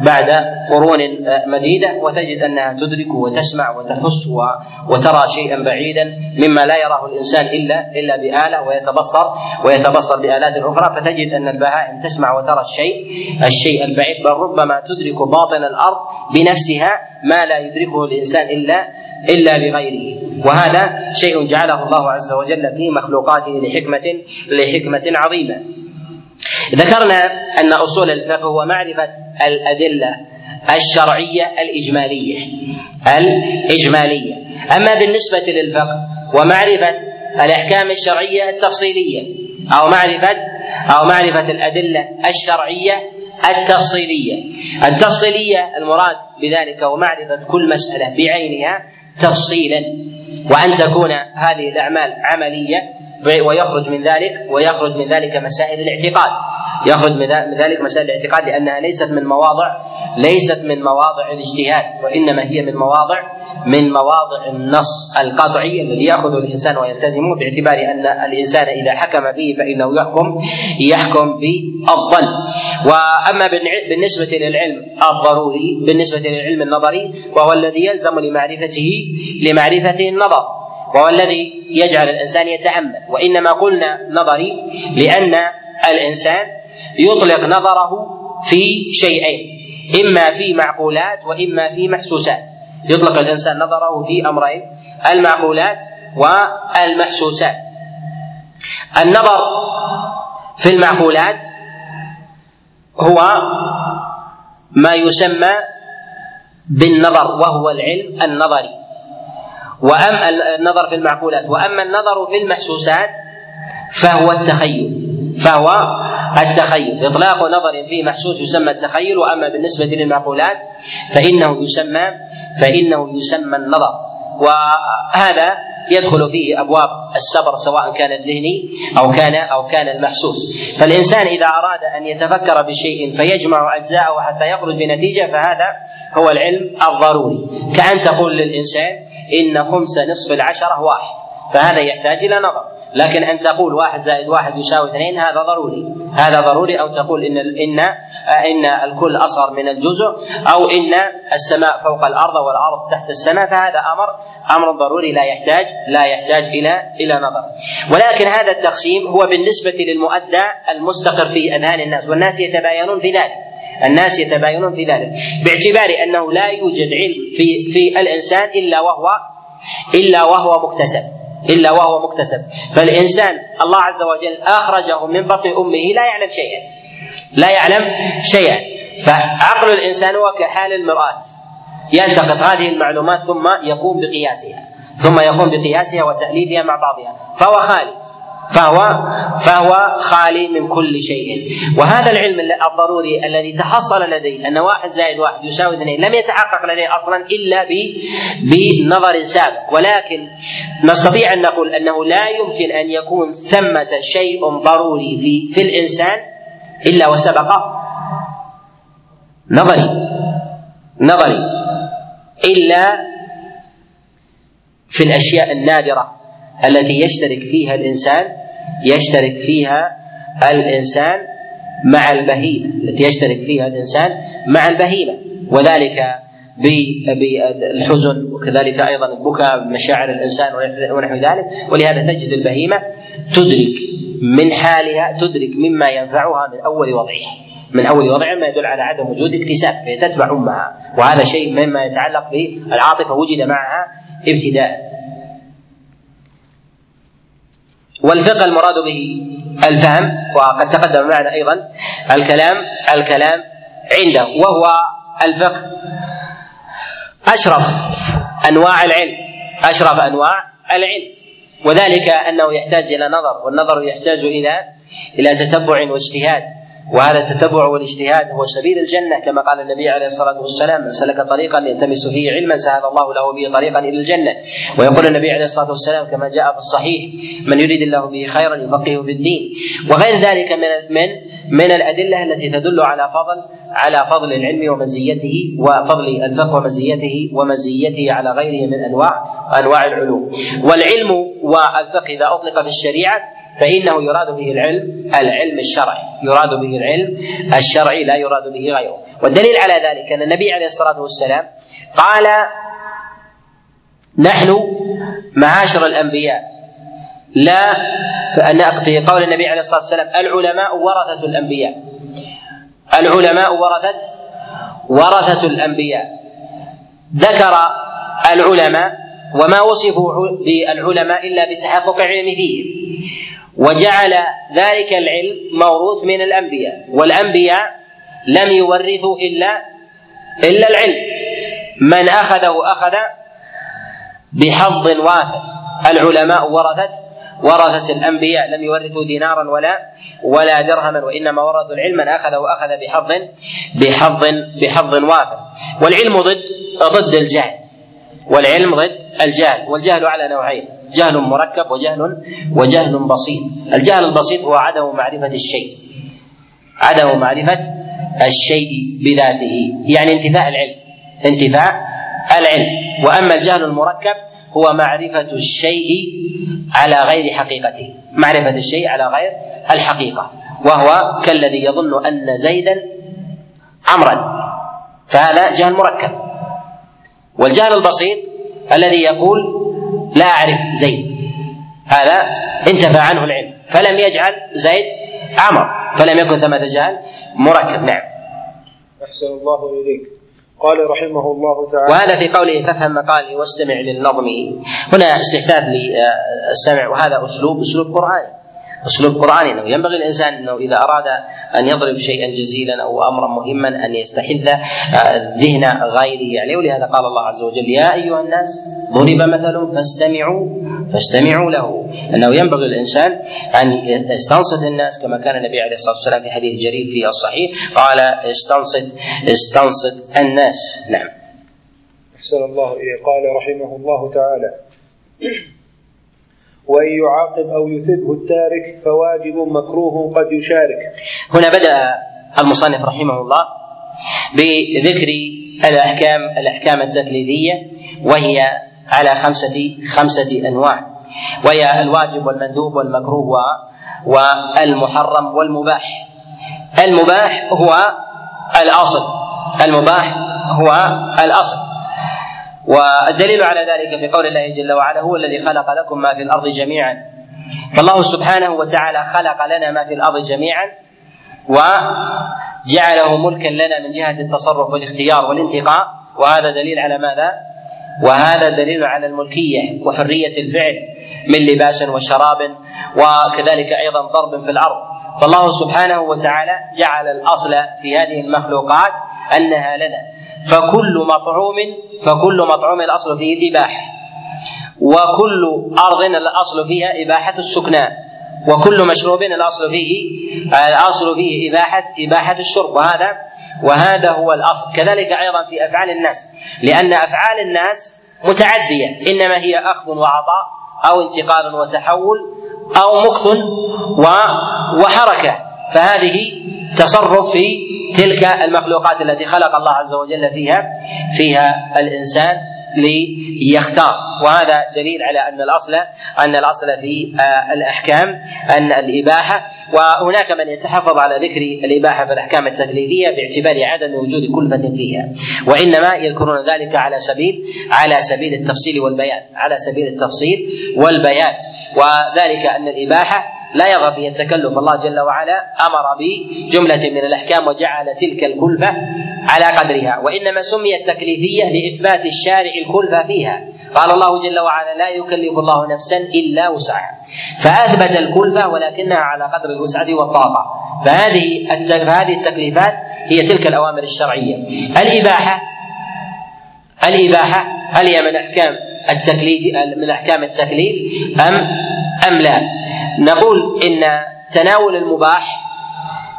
بعد قرون مديدة وتجد أنها تدرك وتسمع وتحس وترى شيئا بعيدا مما لا يراه الإنسان إلا إلا بآلة ويتبصر ويتبصر بآلات أخرى. فتجد أن البهائم تسمع وترى الشيء الشيء البعيد بل ربما تدرك باطن الأرض بنفسها ما لا يدركه الإنسان إلا إلا بغيره. وهذا شيء جعله الله عز وجل في مخلوقاته لحكمة لحكمة عظيمة. ذكرنا أن أصول الفقه هو معرفة الأدلة الشرعية الإجمالية. الإجمالية. أما بالنسبة للفقه ومعرفه الأحكام الشرعية التفصيلية أو معرفة أو معرفة الأدلة الشرعية التفصيلية. التفصيلية المراد بذلك ومعرفه كل مسألة بعينها تفصيلا وأن تكون هذه الأعمال عملية. ويخرج من ذلك ويخرج من ذلك مسائل الاعتقاد. يخرج من ذلك مسائل الاعتقاد لأنها ليست من مواضع ليست من مواضع الاجتهاد وإنما هي من مواضع من مواضع النص القطعي الذي يأخذ الإنسان ويلتزمه باعتبار أن الإنسان إذا حكم فيه فإنه يحكم يحكم بالظن وأما بالنسبة للعلم الضروري بالنسبة للعلم النظري وهو الذي يلزم لمعرفته لمعرفته النظر. وهو الذي يجعل الإنسان يتأمل وإنما قلنا نظري لأن الإنسان يطلق نظره في شيئين إما في معقولات وإما في محسوسات. يطلق الإنسان نظره في أمرين المعقولات والمحسوسات. النظر في المعقولات هو ما يسمى بالنظر وهو العلم النظري. وأما النظر في المعقولات وأما النظر في المحسوسات فهو التخيل فهو التخيل. إطلاق نظر في محسوس يسمى التخيل وأما بالنسبة للمعقولات فإنه يسمى فإنه يسمى النظر. وهذا يدخل فيه أبواب الصبر سواء كان الذهني أو كان أو كان المحسوس. فالإنسان إذا أراد أن يتفكر بشيء فيجمع أجزاءه حتى يخرج بنتيجة فهذا هو العلم الضروري. كأن تقول للإنسان إن خمس نصف العشرة واحد. فهذا يحتاج إلى نظر. لكن أن تقول واحد زائد واحد يساوي اثنين هذا ضروري. هذا ضروري. أو تقول إن إن إن الكل أصغر من الجزء أو إن السماء فوق الأرض والأرض تحت السماء فهذا أمر أمر ضروري. لا يحتاج لا يحتاج إلى إلى نظر. ولكن هذا التقسيم هو بالنسبة للمؤدى المستقر في أذهان الناس. والناس يتباينون في ذلك الناس يتباينون في ذلك. باعتبار أنه لا يوجد علم في في الإنسان إلا وهو إلا وهو مكتسب إلا وهو مكتسب. فالإنسان الله عز وجل أخرجه من بطن أمه لا يعلم شيئا. لا يعلم شيئا. فعقل الإنسان هو كحال المرآة. يلتقط هذه المعلومات ثم يقوم بقياسها ثم يقوم بقياسها وتأليفها مع بعضها. فهو خالي فهو فهو خالي من كل شيء. وهذا العلم الضروري الذي تحصل لديه أن واحد زائد واحد يساوي اثنين لم يتحقق لديه أصلا إلا بنظر سابق. ولكن نستطيع أن نقول أنه لا يمكن أن يكون ثمة شيء ضروري في في الإنسان إلا وسبق نظري. نظري. إلا في الأشياء النادرة. التي يشترك فيها الإنسان يشترك فيها الإنسان مع البهيمة التي يشترك فيها الإنسان مع البهيمة. وذلك بالحزن وكذلك أيضا البكاء مشاعر الإنسان ونحو ذلك. ولهذا تجد البهيمة تدرك من حالها تدرك مما ينفعها من أول وضعها. من أول وضعها ما يدل على عدم وجود اكتساب فهي تتبع أمها. وهذا شيء مما يتعلق بالعاطفة وجد معها ابتداء. والفقه المراد به الفهم وقد تقدم معنا أيضا الكلام الكلام عنده وهو الفقه. أشرف أنواع العلم أشرف أنواع العلم. وذلك أنه يحتاج إلى نظر والنظر يحتاج إلى إلى تتبع واجتهاد. وهذا التتبع والاجتهاد هو سبيل الجنة كما قال النبي عليه الصلاة والسلام من سلك طريقا يلتمس فيه علما سهل الله له به طريقا إلى الجنة. ويقول النبي عليه الصلاة والسلام كما جاء في الصحيح من يريد الله به خيرا يفقهه في الدين. وغير ذلك من من من الأدلة التي تدل على فضل على فضل العلم ومزيته وفضل الفقه ومزيته ومزيته على غيره من أنواع أنواع العلوم. والعلم والفقه إذا أطلق في الشريعة فإنه يراد به العلم العلم الشرعي. يراد به العلم الشرعي لا يراد به غيره. والدليل على ذلك أن النبي عليه الصلاة والسلام قال نحن معاشر الأنبياء لا في قول النبي عليه الصلاة والسلام العلماء ورثة الأنبياء. العلماء ورثة ورثة الأنبياء. ذكر العلماء وما وصفوا بالعلماء إلا بتحقق العلم فيهم وجعل ذلك العلم موروث من الأنبياء. والأنبياء لم يورثوا إلا إلا العلم. من أخذه أخذ بحظ وافر. العلماء ورثت ورثت الأنبياء لم يورثوا دينارا ولا ولا درهما وإنما ورثوا العلم من أخذه اخذ بحظ بحظ بحظ وافر. والعلم ضد ضد الجهل. والعلم ضد الجهل. والجهل على نوعين. جهل مركب وجهل وجهل بسيط. الجهل البسيط هو عدم معرفة الشيء. عدم معرفة الشيء بذاته. يعني انتفاء العلم. انتفاء العلم. وأما الجهل المركب هو معرفة الشيء على غير حقيقته. معرفة الشيء على غير الحقيقة. وهو كالذي يظن أن زيدا عمرا. فهذا جهل مركب. والجهل البسيط الذي يقول لا أعرف زيد. هذا انتفى عنه العلم. فلم يجعل زيد عمر. فلم يكن ثمة جهل مركب. نعم.
أحسن الله إليك. قال رحمه الله تعالى
وهذا في قوله فافهم مقالي واستمع للنظم. هنا استحداث للسمع وهذا أسلوب أسلوب قرآني. أسلوب قرآني إنه ينبغي الإنسان إنه إذا أراد أن يضرب شيئا جزيلا أو امرا مهما أن يستحث ذهن غيره. عليه ولهذا قال الله عز وجل يا أيها الناس ضرب مثل فاستمعوا فاستمعوا له. إنه ينبغي الإنسان أن يستنصت الناس كما كان النبي عليه الصلاة والسلام في حديث جرير في الصحيح قال استنصت استنصت الناس. نعم.
أحسن الله إليه. قال رحمه الله تعالى وإن يعاقب أو يثبه التارك فواجب مكروه قد يشارك.
هنا بدأ المصنف رحمه الله بذكر الأحكام الأحكام التكليفية وهي على خمسة خمسة أنواع. وهي الواجب والمندوب والمكروه والمحرم والمباح. المباح هو الأصل. المباح هو الأصل. والدليل على ذلك في قول الله جل وعلا هو الذي خلق لكم ما في الأرض جميعا. فالله سبحانه وتعالى خلق لنا ما في الأرض جميعا وجعله ملكا لنا من جهة التصرف والاختيار والانتقاء. وهذا دليل على ماذا؟ وهذا دليل على الملكية وحرية الفعل من لباس وشراب وكذلك أيضا ضرب في الأرض. فالله سبحانه وتعالى جعل الأصل في هذه المخلوقات أنها لنا. فكل مطعوم فكل مطعوم الأصل فيه الاباحه وكل أرض الأصل فيها إباحة السكنان وكل مشروب الأصل فيه الأصل فيه إباحة إباحة الشرب. وهذا وهذا هو الأصل. كذلك أيضا في أفعال الناس. لأن أفعال الناس متعدية. إنما هي أخذ وعطاء أو انتقال وتحول أو مكث وحركة. فهذه تصرف في تلك المخلوقات التي خلق الله عز وجل فيها فيها الإنسان ليختار. وهذا دليل على أن الأصل أن الأصل في آه، الأحكام أن الإباحة. وهناك من يتحفظ على ذكر الإباحة في الأحكام التكليفيه باعتبار عدم وجود كلفة فيها. وإنما يذكرون ذلك على سبيل على سبيل التفصيل والبيان على سبيل التفصيل والبيان. وذلك أن الإباحة لا يرغب فيها التكلف. الله جل وعلا أمر بجملة من الأحكام وجعل تلك الكلفة على قدرها. وإنما سميت تكليفية لإثبات الشارع الكلفة فيها. قال الله جل وعلا لا يكلف الله نفسا إلا وسعها. فأثبت الكلفة ولكنها على قدر الوسعة والطاقة. فهذه فهذه التكليفات هي تلك الأوامر الشرعية. الإباحة الإباحة هل هي من أحكام التكليف من أحكام التكليف أم أم لا؟ نقول إن تناول المباح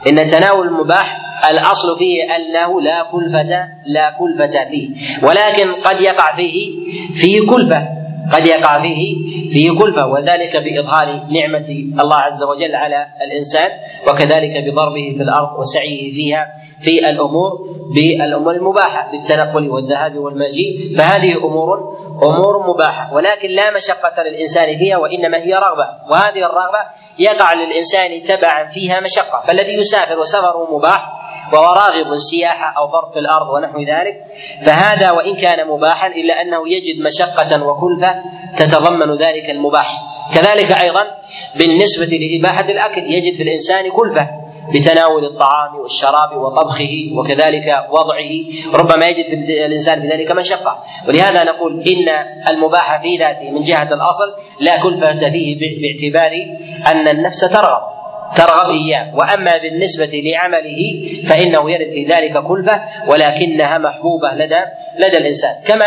إن تناول المباح الأصل فيه أنه لا كلفة لا كلفة فيه. ولكن قد يقع فيه فيه كلفة قد يقع فيه فيه كلفة وذلك بإظهار نعمة الله عز وجل على الإنسان وكذلك بضربه في الأرض وسعيه فيها في الأمور بالأمور المباحة بالتنقل والذهاب والمجيء. فهذه أمور أمور مباحة ولكن لا مشقة للإنسان فيها وإنما هي رغبة وهذه الرغبة يقع للإنسان تبعا فيها مشقة. فالذي يسافر وسفره مباح وهو راغب سياحه أو ضرب في الأرض ونحو ذلك فهذا وإن كان مباحا إلا أنه يجد مشقة وكلفه تتضمن ذلك المباح. كذلك أيضا بالنسبة لإباحة الأكل يجد في الإنسان كلفه بتناول الطعام والشراب وطبخه وكذلك وضعه. ربما يجد في الإنسان في ذلك مشقة. ولهذا نقول إن المباح في ذاته من جهة الأصل لا كلفة فيه باعتبار أن النفس ترغب ترغب إياه. وأما بالنسبة لعمله فإنه يرد في ذلك كلفة ولكنها محبوبة لدى لدى الإنسان. كما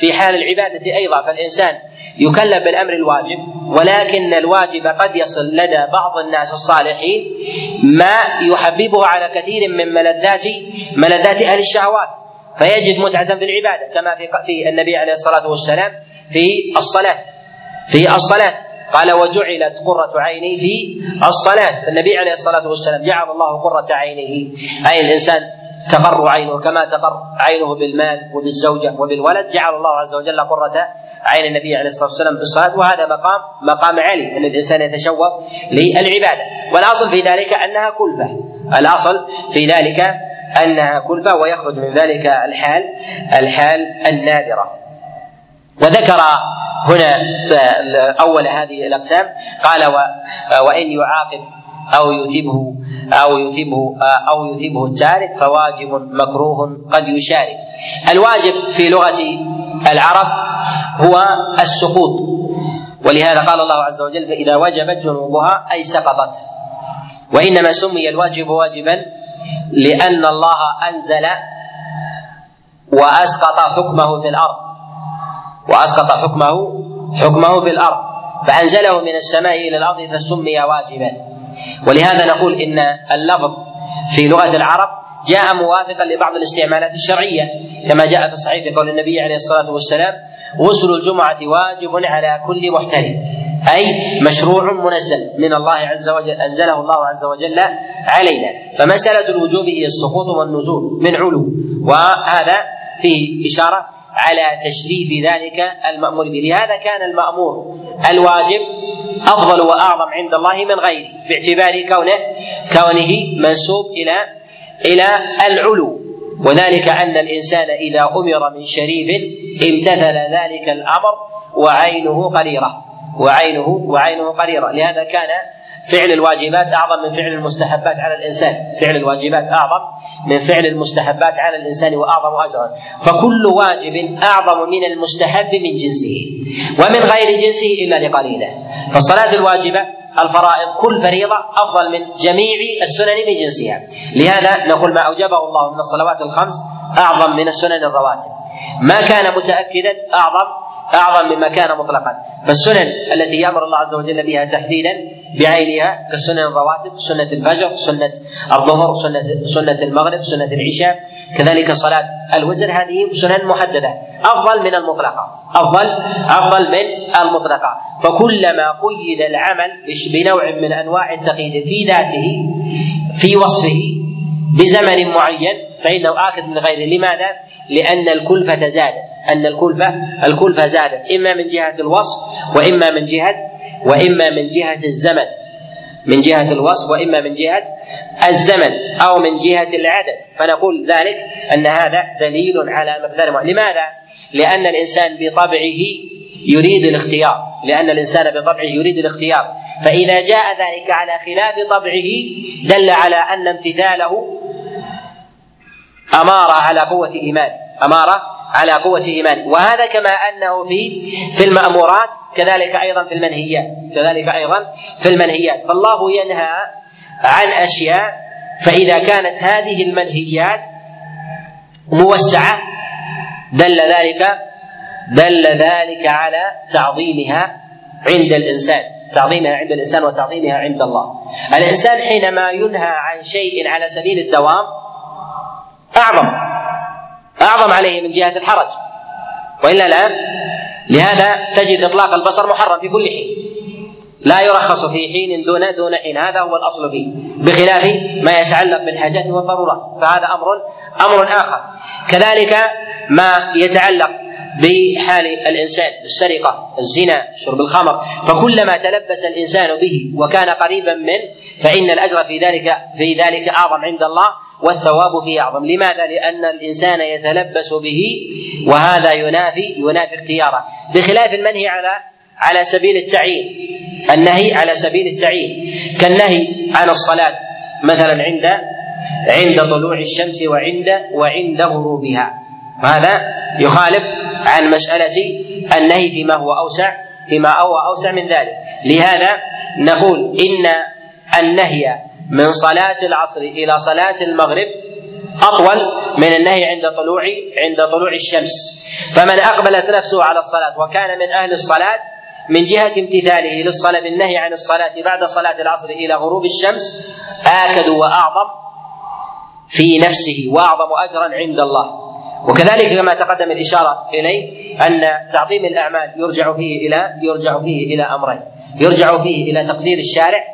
في حال العبادة أيضا فالإنسان يكلف بالأمر الواجب ولكن الواجب قد يصل لدى بعض الناس الصالحين ما يحببه على كثير من ملذات ملذات أهل الشهوات. فيجد متعة في العبادة كما في في النبي عليه الصلاة والسلام في الصلاة في الصلاة. قال وجعلت قرة عيني في الصلاة. النبي عليه الصلاة والسلام جعل الله قرة عينه أي الإنسان تقر عينه كما تقر عينه بالمال وبالزوجة وبالولد. جعل الله عز وجل قرة عين النبي عليه الصلاة والسلام بالصلاة وهذا مقام مقام علي أن الإنسان يتشوف للعبادة. والأصل في ذلك أنها كلفة. الأصل في ذلك أنها كلفة ويخرج من ذلك الحال الحال النادرة. وذكر هنا أول هذه الأقسام. قال وإن يعاقب أو يثيبه أو يثيبه أو يثيبه التارك فواجب مكروه قد يشارك. الواجب في لغة العرب هو السقوط. ولهذا قال الله عز وجل فإذا وجبت جنوبها أي سقطت. وإنما سمي الواجب واجبا لأن الله أنزل وأسقط حكمه في الأرض. وأسقط حكمه حكمه في الأرض. فأنزله من السماء إلى الأرض فسمي واجبا. ولهذا نقول إن اللفظ في لغة العرب جاء موافقا لبعض الاستعمالات الشرعية كما جاء في الصحيح في قول النبي عليه الصلاة والسلام غسل الجمعة واجب على كل محترم أي مشروع منزل من الله عز وجل أنزله الله عز وجل علينا. فمسألة الوجوب هي السقوط والنزول من علو وهذا فيه إشارة على تشريف ذلك المأمور به. لهذا كان المأمور الواجب أفضل وأعظم عند الله من غيره باعتبار كونه كونه منسوب إلى إلى العلو. وذلك أن الإنسان إذا أمر من شريف امتثل ذلك الأمر وعينه قريرة وعينه وعينه قريرة لهذا كان فعل الواجبات أعظم من فعل المستحبات على الإنسان، فعل الواجبات أعظم من فعل المستحبات على الإنسان وأعظم أجرا، فكل واجب أعظم من المستحب من جنسه، ومن غير جنسه إلا لقليله، فالصلاة الواجبة الفرائض كل فريضة أفضل من جميع السنن من جنسها، لهذا نقول ما أوجبه الله من الصلوات الخمس أعظم من السنن الرواتب، ما كان متأكدا أعظم أعظم مما كان مطلقا. فالسنن التي يأمر الله عز وجل بها تحديدا بعينها كالسنن الرواتب سنة الفجر سنة الظهر سنة سنة المغرب سنة العشاء كذلك صلاة الوتر هذه سنن محددة. أفضل من المطلقة. أفضل أفضل من المطلقة. فكلما قيد العمل بنوع من أنواع التقييد في ذاته في وصفه بزمن معين فإنه اكد من غيره. لماذا؟ لأن الكلفة زادت. أن الكلفة الكلفة زادت. إما من جهة الوصف وإما من جهة وإما من جهة الزمن. من جهة الوصف وإما من جهة الزمن أو من جهة العدد. فنقول ذلك أن هذا دليل على مقدار لماذا؟ لأن الإنسان بطبعه يريد الاختيار. لأن الإنسان بطبعه يريد الاختيار. فإذا جاء ذلك على خلاف طبعه دل على أن امتثاله أمارة على قوة إيمان أمارة على قوة إيمان. وهذا كما أنه في في المأمورات كذلك أيضا في المنهيات كذلك أيضا في المنهيات. فالله ينهى عن أشياء فإذا كانت هذه المنهيات موسعة دل ذلك دل ذلك على تعظيمها عند الإنسان تعظيمها عند الإنسان وتعظيمها عند الله. الإنسان حينما ينهى عن شيء على سبيل الدوام أعظم. أعظم عليه من جهة الحرج. وإلا لا لهذا تجد إطلاق البصر محرم في كل حين. لا يرخص في حين دون دون حين. هذا هو الأصل فيه. بخلاف ما يتعلق بالحاجات والضرورات فهذا أمر أمر آخر. كذلك ما يتعلق بحال الإنسان السرقه الزنا شرب الخمر. فكلما تلبس الإنسان به وكان قريبا منه فإن الأجر في ذلك في ذلك أعظم عند الله والثواب فيه أعظم، لماذا؟ لأن الإنسان يتلبس به وهذا ينافي ينافي اختياره، بخلاف المنهي على على سبيل التعيين. النهي على سبيل التعيين. كالنهي عن الصلاة مثلا عند عند طلوع الشمس وعند وعند غروبها. هذا يخالف عن مسألة النهي فيما هو أوسع فيما هو أوسع من ذلك. لهذا نقول إن النهي من صلاة العصر إلى صلاة المغرب أطول من النهي عند طلوع عند طلوع الشمس. فمن أقبلت نفسه على الصلاة وكان من أهل الصلاة من جهة امتثاله للصلاة بالنهي عن الصلاة بعد صلاة العصر إلى غروب الشمس آكد وأعظم في نفسه وأعظم أجرا عند الله. وكذلك كما تقدم الإشارة إليه أن تعظيم الأعمال يرجع فيه إلى يرجع فيه إلى أمرين. يرجع فيه إلى تقدير الشارع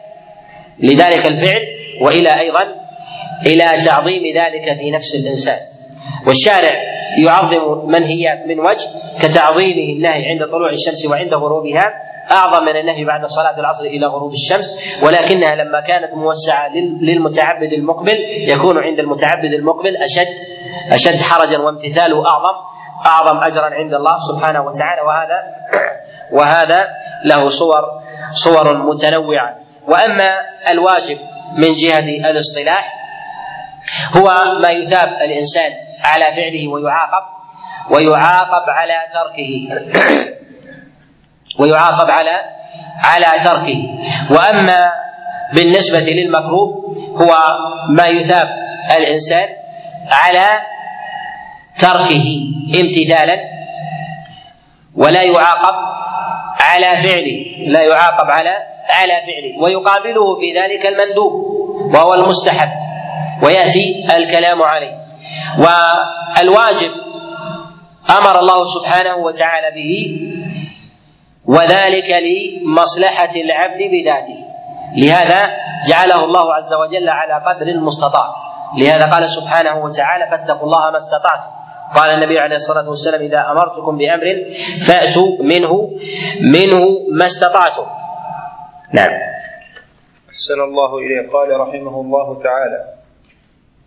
لذلك الفعل وإلى أيضا إلى تعظيم ذلك في نفس الإنسان. والشارع يعظم منهيات من وجه كتعظيمه النهي عند طلوع الشمس وعند غروبها أعظم من النهي بعد صلاة العصر إلى غروب الشمس. ولكنها لما كانت موسعة للمتعبد المقبل يكون عند المتعبد المقبل أشد أشد حرجا وامتثاله أعظم أعظم اجرا عند الله سبحانه وتعالى. وهذا وهذا له صور صور متنوعة. وأما الواجب من جهة الاصطلاح هو ما يثاب الإنسان على فعله ويعاقب ويعاقب على تركه. ويعاقب على على تركه. وأما بالنسبة للمكروه هو ما يثاب الإنسان على تركه امتثالا ولا يعاقب على فعله لا يعاقب على على فعله ويقابله في ذلك المندوب وهو المستحب ويأتي الكلام عليه. والواجب أمر الله سبحانه وتعالى به وذلك لمصلحة العبد بذاته. لهذا جعله الله عز وجل على قدر المستطاع. لهذا قال سبحانه وتعالى فاتقوا الله ما استطعتم. قال النبي عليه الصلاة والسلام إذا أمرتكم بأمر فأتوا منه منه ما استطعتم. نعم.
أحسن الله إليه قال رحمه الله تعالى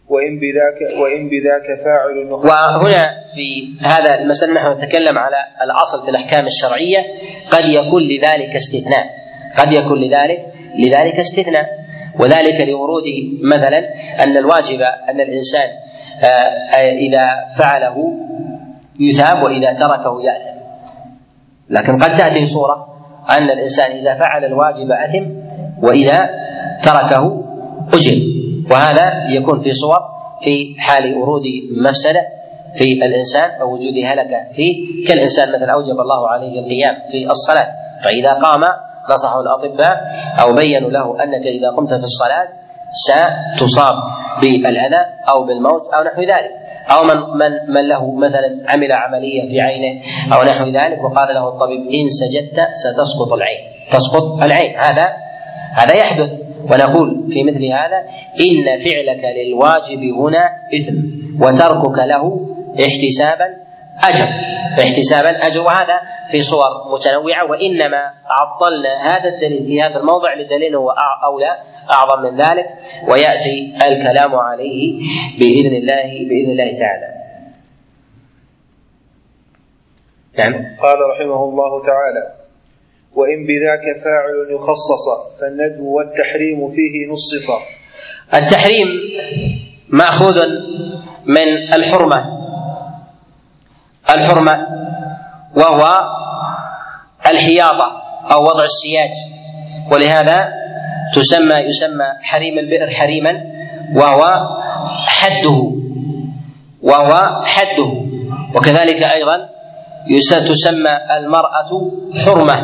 وإن بذاك وإن بذاك فاعل
وهنا في هذا المسألة نحن نتكلم على الأصل في الأحكام الشرعية قد يكون لذلك استثناء. قد يكون لذلك لذلك استثناء. وذلك لورود مثلا أن الواجب أن الإنسان آه، إذا فعله يثاب وإذا تركه يأثم. لكن قد تأتي صورة أن الإنسان إذا فعل الواجب أثم وإذا تركه أجر وهذا يكون في صور في حال ورود مفسدة في الإنسان أو وجود هلكة فيه. كالإنسان مثلا أوجب الله عليه القيام في الصلاة فإذا قام نصحه الأطباء أو بينوا له أنك إذا قمت في الصلاة ستصاب بالأذى أو بالموت أو نحو ذلك. أو من من من له مثلا عمل عملية في عينه أو نحو ذلك وقال له الطبيب إن سجدت ستسقط العين. تسقط العين. هذا هذا يحدث. ونقول في مثل هذا إن فعلك للواجب هنا إثم وتركك له احتسابا أجر. احتسابا أجر وهذا في صور متنوعة وإنما عطلنا هذا الدليل في هذا الموضع لدليل هو أولى أعظم من ذلك ويأتي الكلام عليه بإذن الله بإذن الله تعالى.
نعم. قال رحمه الله تعالى وإن بذاك فاعل يخصص فالندب والتحريم فيه نصصا
التحريم مأخوذ من الحرمة. الحرمة وهو الحياضة أو وضع السياج. ولهذا تسمى يسمى حريم البئر حريما وهو حده وهو حده. وكذلك أيضا تسمى المرأة حرمة.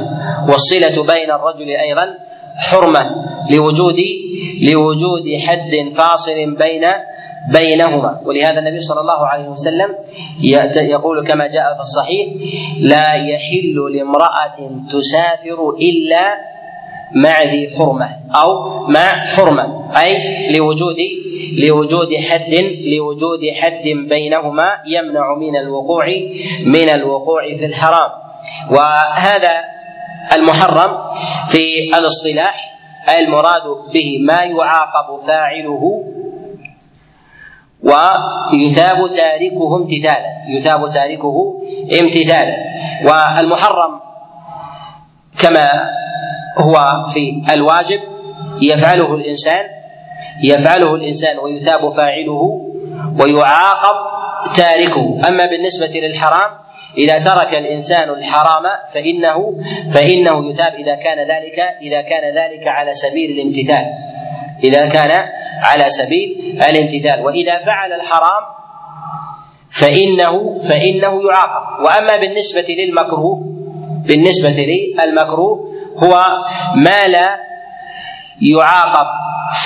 والصلة بين الرجل أيضا حرمة لوجود لوجود حد فاصل بين بينهما. ولهذا النبي صلى الله عليه وسلم يقول كما جاء في الصحيح لا يحل لامرأة تسافر إلا مع ذي حرمة أو مع حرمة أي لوجود لوجود حد لوجود حد بينهما يمنع من الوقوع من الوقوع في الحرام. وهذا المحرم في الاصطلاح المراد به ما يعاقب فاعله ويثاب تاركه امتثالا يثاب تاركه امتثالا. والمحرم كما هو في الواجب يفعله الإنسان يفعله الإنسان ويثاب فاعله ويعاقب تاركه. أما بالنسبة للحرام إذا ترك الإنسان الحرام فإنه فإنه يثاب إذا كان ذلك إذا كان ذلك على سبيل الامتثال. إذا كان على سبيل الامتثال وإذا فعل الحرام فإنه فإنه يعاقب. وأما بالنسبة للمكروه بالنسبة للمكروه هو ما لا يعاقب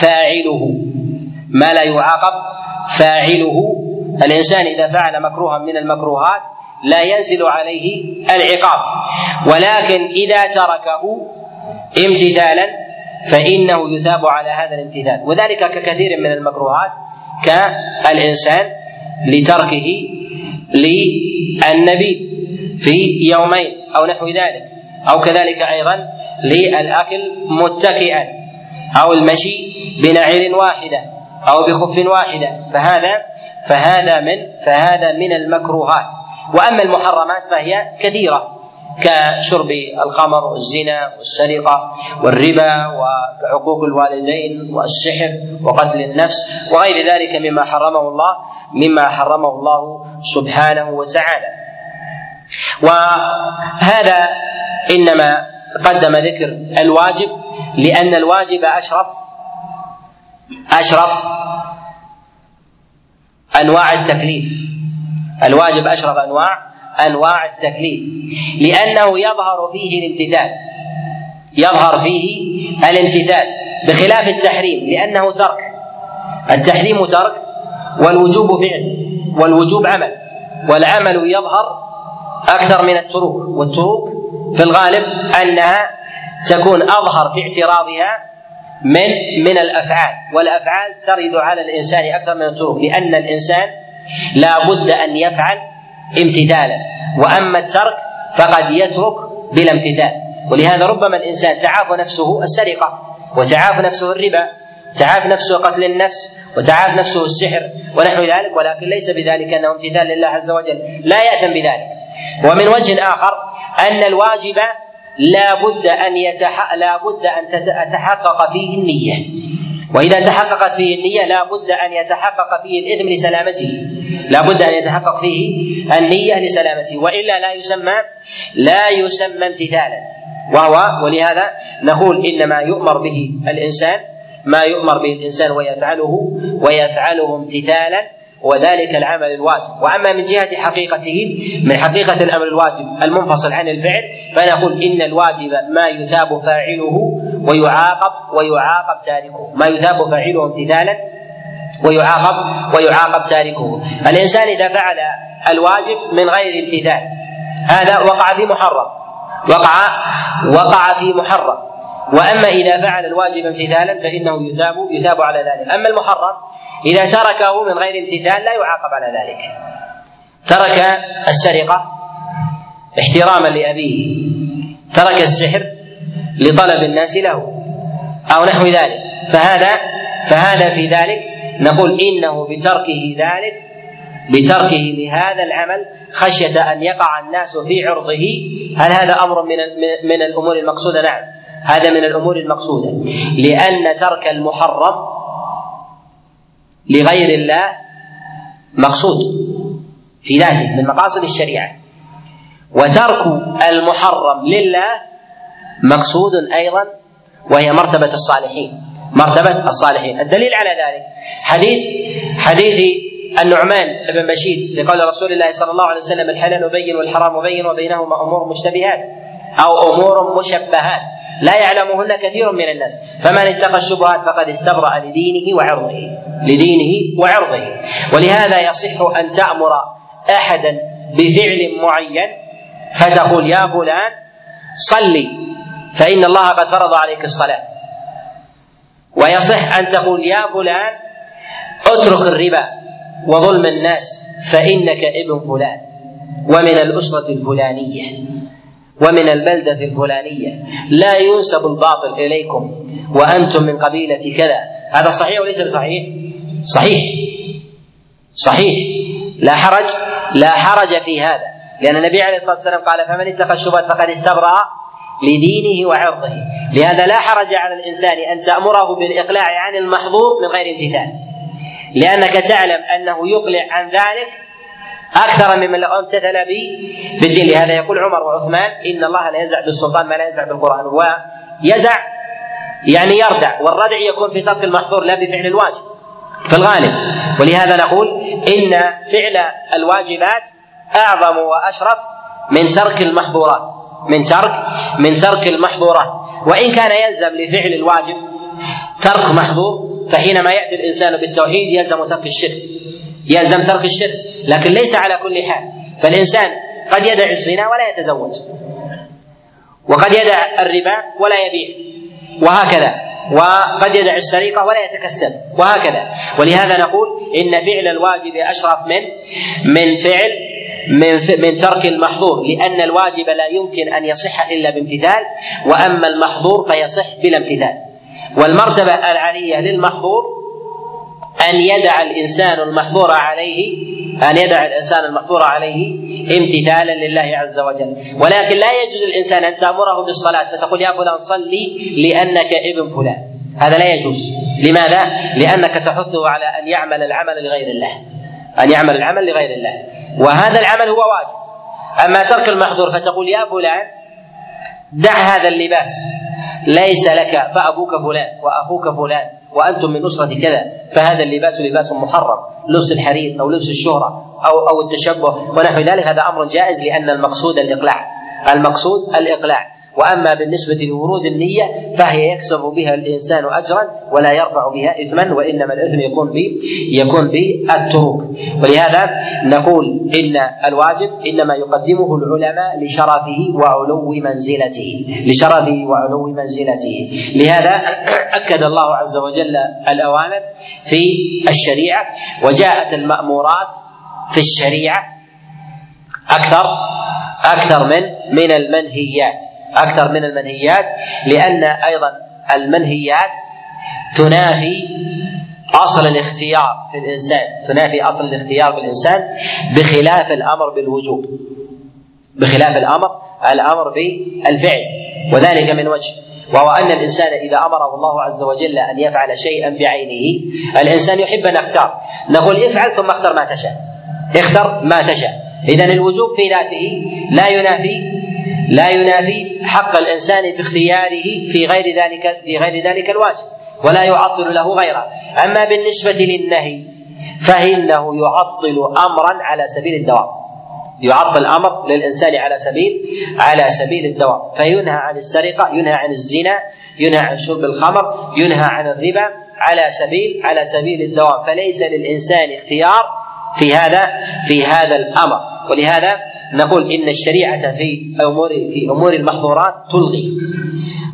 فاعله. ما لا يعاقب فاعله. الإنسان إذا فعل مكروها من المكروهات لا ينزل عليه العقاب. ولكن إذا تركه امتثالا فإنه يثاب على هذا الامتثال. وذلك ككثير من المكروهات كالإنسان لتركه للنبي في يومين أو نحو ذلك. أو كذلك أيضا للأكل متكئا أو المشي بنعير واحدة أو بخف واحدة. فهذا فهذا من فهذا من المكروهات. وأما المحرمات فهي كثيرة. كشرب الخمر والزنا والسرقة والربا وعقوق الوالدين والسحر وقتل النفس وغير ذلك مما حرمه الله مما حرمه الله سبحانه وتعالى. وهذا إنما قدم ذكر الواجب لأن الواجب اشرف أشرف أنواع التكليف. الواجب أشرف أنواع أنواع التكليف لأنه يظهر فيه الامتثال يظهر فيه الامتثال بخلاف التحريم لأنه ترك التحريم ترك والوجوب فعل والوجوب عمل والعمل يظهر أكثر من التروك والتروك في الغالب أنها تكون أظهر في اعتراضها من من الأفعال والأفعال ترد على الإنسان أكثر من التروك لأن الإنسان لا بد أن يفعل امتثالا. وأما الترك فقد يترك بلا امتثال. ولهذا ربما الإنسان تعاف نفسه السرقة وتعاف نفسه الربا تعاف نفسه قتل النفس وتعاف نفسه السحر ونحو ذلك. ولكن ليس بذلك أنه امتثال لله عز وجل. لا يأثم بذلك. ومن وجه آخر أن الواجب لا بد أن يتح... لا بد أن تتحقق فيه النية. وإذا تحققت فيه النية لا بد أن يتحقق فيه الإثم لسلامته. لا بد أن يتحقق فيه النية لسلامته. وإلا لا يسمى لا يسمى امتثالا. وهو ولهذا نقول إنما يؤمر به الإنسان ما يؤمر به الإنسان ويفعله ويفعله امتثالا وذلك العمل الواجب وأما من جهة حقيقته من حقيقة الأمر الواجب المنفصل عن الفعل فنقول إن الواجب ما يثاب فاعله ويعاقب ويعاقب تاركه. ما يثاب فاعله امتثالا ويعاقب ويعاقب تاركه. الإنسان إذا فعل الواجب من غير امتثال هذا وقع في محرم. وقع وقع في محرم. وأما إذا فعل الواجب امتثالا فإنه يثاب يثاب على ذلك. أما المحرم إذا تركه من غير امتثال لا يعاقب على ذلك. ترك السرقة احتراما لأبيه. ترك السحر لطلب الناس له أو نحو ذلك. فهذا فهذا في ذلك نقول إنه بتركه ذلك بتركه لهذا العمل خشية أن يقع الناس في عرضه. هل هذا أمر من من الأمور المقصودة؟ نعم. هذا من الأمور المقصودة. لأن ترك المحرم لغير الله مقصود في ذاته من مقاصد الشريعة. وترك المحرم لله مقصود أيضا وهي مرتبة الصالحين. مرتبة الصالحين. الدليل على ذلك حديث حديث النعمان بن بشير لقول رسول الله صلى الله عليه وسلم الحلال بين والحرام بين وبينهما أمور مشتبهات أو أمور مشبهات. لا يعلمهن كثير من الناس. فمن اتقى الشبهات فقد استبرأ لدينه وعرضه لدينه وعرضه. ولهذا يصح أن تأمر أحدا بفعل معين فتقول يا فلان صلي فإن الله قد فرض عليك الصلاة. ويصح أن تقول يا فلان اترك الربا وظلم الناس فإنك ابن فلان. ومن الأسرة الفلانية. ومن البلدة الفلانية. لا ينسب الباطل إليكم وأنتم من قبيلة كذا. هذا صحيح وليس بصحيح؟ صحيح. صحيح. لا حرج لا حرج في هذا. لأن النبي عليه الصلاة والسلام قال فمن اتقى الشبهات فقد استبرأ لدينه وعرضه. لهذا لا حرج على الإنسان أن تأمره بالإقلاع عن المحظور من غير امتثال. لأنك تعلم أنه يقلع عن ذلك أكثر ممن لو أمتثل بالدين. لهذا يقول عمر وعثمان إن الله لا يزع بالسلطان ما لا يزع بالقرآن. ويزع يعني يردع والردع يكون في ترك المحظور لا بفعل الواجب في الغالب. ولهذا نقول إن فعل الواجبات أعظم وأشرف من ترك المحظورات من ترك من ترك المحظورات. وإن كان يلزم لفعل الواجب ترك محظور فحينما يأتي الإنسان بالتوحيد يلزم ترك الشرك. يلزم ترك الشرك لكن ليس على كل حال. فالإنسان قد يدع الزنا ولا يتزوج وقد يدع الربا ولا يبيع وهكذا. وقد يدع السرقة ولا يتكسب وهكذا. ولهذا نقول إن فعل الواجب أشرف من من فعل من من ترك المحظور لأن الواجب لا يمكن أن يصح إلا بامتثال وأما المحظور فيصح بلا امتثال. والمرتبة العالية للمحظور أن يدع الإنسان المحظور عليه أن يدع الإنسان المحظور عليه امتثالا لله عز وجل. ولكن لا يجوز الإنسان أن تأمره بالصلاة فتقول يا فلان صلي لأنك ابن فلان. هذا لا يجوز. لماذا؟ لأنك تحثه على أن يعمل العمل لغير الله. أن يعمل العمل لغير الله. وهذا العمل هو واجب. أما ترك المحظور فتقول يا فلان دع هذا اللباس. ليس لك فأبوك فلان وأخوك فلان. وأنتم من أسرة كذا فهذا اللباس لباس محرم لبس الحرير أو لبس الشهرة أو أو التشبه ونحو ذلك هذا أمر جائز لأن المقصود الإقلاع. المقصود الإقلاع. وأما بالنسبة لورود النية فهي يكسب بها الإنسان اجرا ولا يرفع بها اثما وإنما الإثم يكون ب يكون بالتروك ولهذا نقول إن الواجب إنما يقدمه العلماء لشرفه وعلو منزلته. لشرفه وعلو منزلته. لهذا أكد الله عز وجل الأوامر في الشريعة وجاءت المأمورات في الشريعة أكثر أكثر من من المنهيات. أكثر من المنهيات لأن أيضا المنهيات تنافي أصل الاختيار في الإنسان تنافي أصل الاختيار في الإنسان بخلاف الأمر بالوجوب بخلاف الأمر الأمر بالفعل وذلك من وجه وهو أن الإنسان إذا أمره الله عز وجل أن يفعل شيئا بعينه الإنسان يحب أن يختار نقول افعل ثم اختر ما تشاء اختر ما تشاء اذا الوجوب في ذاته لا ينافي لا ينافي حق الإنسان في اختياره في غير ذلك في غير ذلك الواجب ولا يعطل له غيره. أما بالنسبة للنهي فإنه يعطل امرا على سبيل الدوام. يعطل أمر للإنسان على سبيل على سبيل الدوام. فينهى عن السرقة ينهى عن الزنا ينهى عن شرب الخمر ينهى عن الربا على سبيل على سبيل الدوام. فليس للإنسان اختيار في هذا في هذا الأمر. ولهذا نقول إن الشريعة في امور في أمور المحظورات تلغي.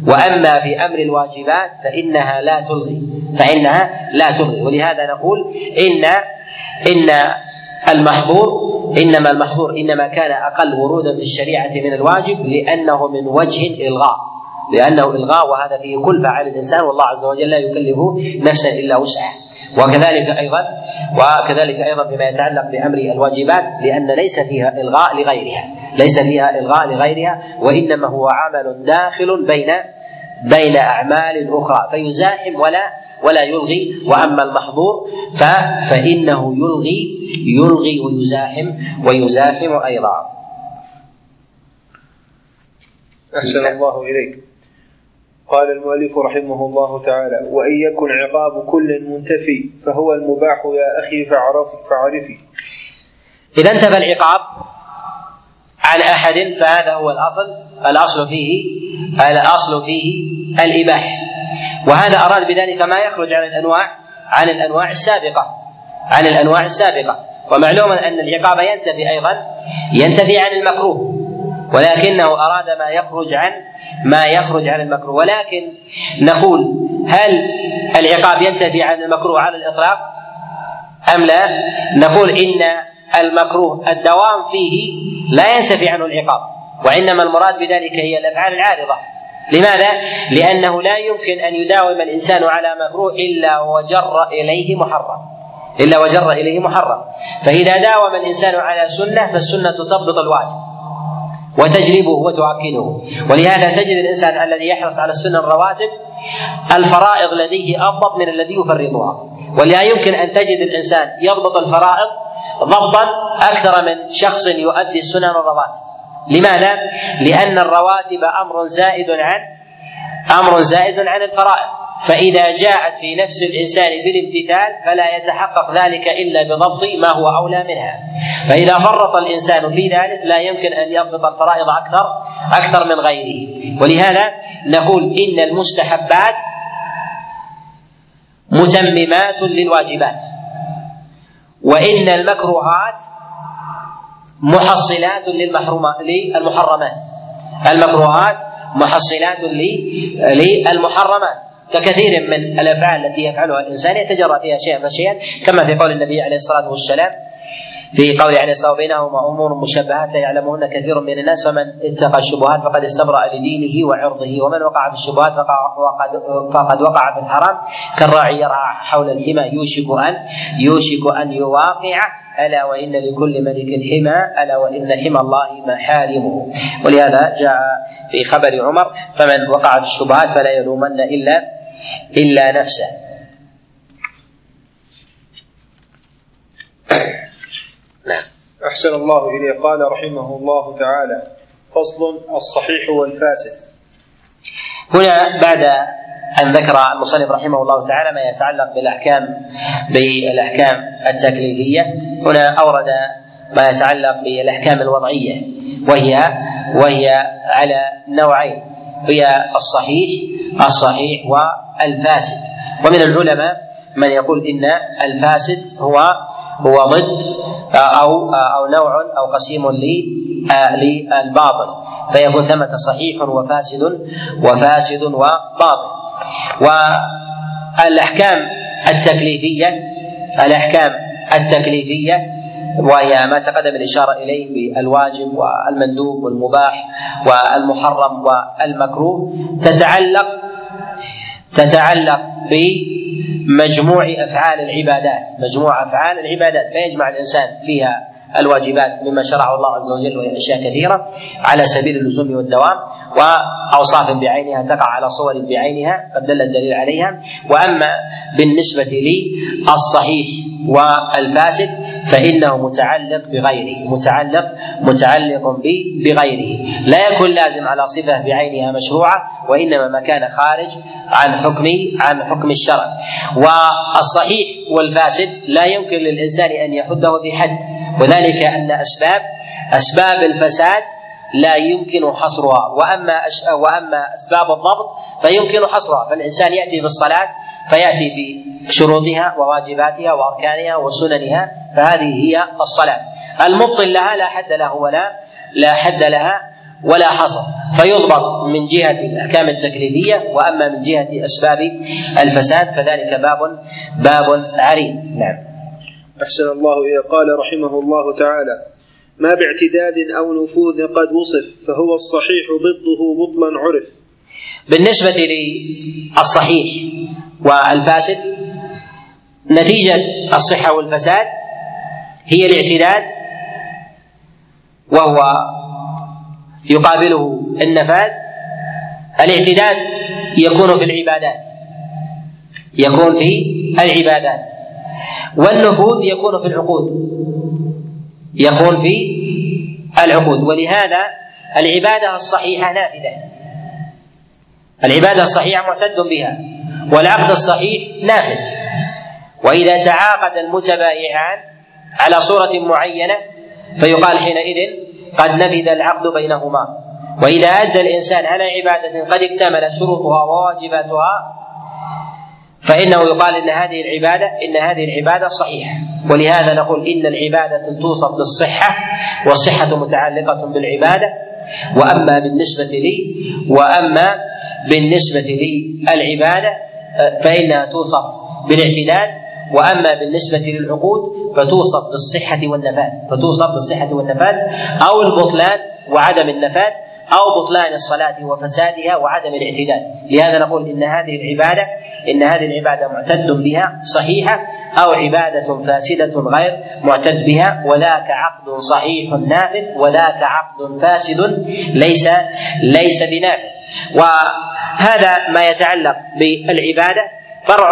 وأما في أمر الواجبات فإنها لا تلغي. فإنها لا تلغي. ولهذا نقول ان إن المحظور إنما المحظور إنما كان أقل ورودا في الشريعة من الواجب لأنه من وجه الغاء لأنه إلغاء وهذا فيه كلفة على الإنسان والله عز وجل لا يكلف نفسا إلا وسعها. وكذلك أيضا وكذلك أيضا فيما يتعلق بأمر الواجبات لأن ليس فيها إلغاء لغيرها ليس فيها إلغاء لغيرها وإنما هو عمل داخل بين بين أعمال أخرى فيزاحم ولا ولا يلغي وأما المحظور فإنه يلغي يلغي ويزاحم ويزاحم أيضا.
أحسن الله إليك. قال المؤلف رحمه الله تعالى وإن يكن عقاب كل منتفي فهو المباح يا أخي فاعرف فاعرفي.
إذا انتفى العقاب عن أحد فهذا هو الأصل الأصل فيه الأصل فيه الإباحة وهذا أراد بذلك ما يخرج عن الأنواع عن الأنواع السابقة. عن الأنواع السابقة. ومعلوم أن العقاب ينتفي أيضا ينتفي عن المكروه. ولكنه أراد ما يخرج عن ما يخرج عن المكروه. ولكن نقول هل العقاب ينتفي عن المكروه على الإطلاق أم لا؟ نقول إن المكروه الدوام فيه لا ينتفي عنه العقاب وإنما المراد بذلك هي الأفعال العارضة. لماذا؟ لأنه لا يمكن أن يداوم الإنسان على مكروه إلا وجر إليه محرم. إلا وجر إليه محرم. فإذا داوم الإنسان على سنة فالسنة تضبط الواجب. وتجلبه وتؤكده ولهذا تجد الإنسان الذي يحرص على السنن الرواتب الفرائض لديه اضبط من الذي يفرطها. ولا يمكن أن تجد الإنسان يضبط الفرائض ضبطا أكثر من شخص يؤدي السنن الرواتب. لماذا؟ لأن الرواتب أمر زائد عن أمر زائد عن الفرائض. فإذا جاءت في نفس الإنسان بالامتثال فلا يتحقق ذلك إلا بضبط ما هو أولى منها. فإذا فرط الإنسان في ذلك لا يمكن أن يضبط الفرائض أكثر أكثر من غيره. ولهذا نقول إن المستحبات متممات للواجبات وإن المكروهات محصلات للمحرمات. المكروهات محصلات للمحرمات. ككثير من الأفعال التي يفعلها الإنسان يتجرأ فيها شيئا فشيئا كما في قول النبي عليه الصلاة والسلام في قول عليه الصلاه بينهما أمور مشبهات لا يعلمهن كثير من الناس فمن اتقى الشبهات فقد استبرأ لدينه وعرضه ومن وقع في الشبهات فقد فقد وقع في الحرام كالراعي يرعى حول الحمى يوشك ان يوشك أن يواقع. ألا وإن لكل ملك حمى ألا وإن حمى الله محارمه. ولهذا جاء في خبر عمر فمن وقع في الشبهات فلا يلومن الا إلا نفسه.
أحسن الله إليه. قال رحمه الله تعالى فصل الصحيح والفاسد.
هنا بعد أن ذكر المصنف رحمه الله تعالى ما يتعلق بالأحكام بالأحكام التكليفية هنا أورد ما يتعلق بالأحكام الوضعية وهي وهي على نوعين هي الصحيح الصحيح والفاسد. ومن العلماء من يقول إن الفاسد هو هو ضد أو أو نوع أو قسيم للباطل. فيكون ثمة صحيح وفاسد وفاسد وباطل. والأحكام التكليفية الأحكام التكليفية وهي ما تقدم الإشارة إليه بالواجب والمندوب والمباح والمحرم والمكروه تتعلق تتعلق بمجموع أفعال العبادات مجموع أفعال العبادات. فيجمع الإنسان فيها الواجبات مما شرعه الله عز وجل وهي أشياء كثيرة على سبيل اللزوم والدوام وأوصاف بعينها تقع على صور بعينها قد دل الدليل عليها. وأما بالنسبة للصحيح والفاسد فإنه متعلق بغيره متعلق متعلق بغيره. لا يكون لازم على صفة بعينها مشروعة وإنما ما كان خارج عن حكم عن حكم الشرع. والصحيح والفاسد لا يمكن للإنسان أن يحده بحد. وذلك أن اسباب أسباب الفساد لا يمكن حصرها. وأما وأما أسباب الضبط فيمكن حصرها. فالإنسان يأتي بالصلاة فيأتي بشروطها وواجباتها وأركانها وسننها فهذه هي الصلاة. المبطل لها لا حد له ولا لا حد لها ولا حصر. فيضبط من جهة الأحكام التكليفية وأما من جهة أسباب الفساد فذلك باب باب عريض. نعم.
أحسن الله إليه. قال رحمه الله تعالى ما باعتداد أو نفوذ قد وصف فهو الصحيح ضده بطلا عرف.
بالنسبة للصحيح والفاسد نتيجة الصحة والفساد هي الاعتداد وهو يقابله النفاذ. الاعتداد يكون في العبادات يكون في العبادات والنفوذ يكون في العقود. يكون في العقود. ولهذا العبادة الصحيحة نافذة. العبادة الصحيحة معتد بها والعقد الصحيح نافذ. وإذا تعاقد المتبايعان على صورة معينة فيقال حينئذ قد نفذ العقد بينهما. وإذا أدى الإنسان على عبادة قد اكتملت شروطها وواجباتها فإنه يقال إن هذه العبادة إن هذه العبادة صحيحة. ولهذا نقول إن العبادة توصف بالصحة والصحة متعلقة بالعبادة. وأما بالنسبة لي وأما بالنسبة لي العبادة فإنها توصف بالاعتدال. وأما بالنسبة للعقود فتوصف بالصحة والنفاذ. فتوصف بالصحة والنفاذ أو البطلان وعدم النفاذ. أو بطلان الصلاة وفسادها وعدم الاعتدال. لهذا نقول إن هذه العبادة إن هذه العبادة معتد بها صحيحة أو عبادة فاسدة غير معتد بها وذاك عقد صحيح نافذ وذاك عقد فاسد ليس ليس بنافذ. وهذا ما يتعلق بالعبادة. فرع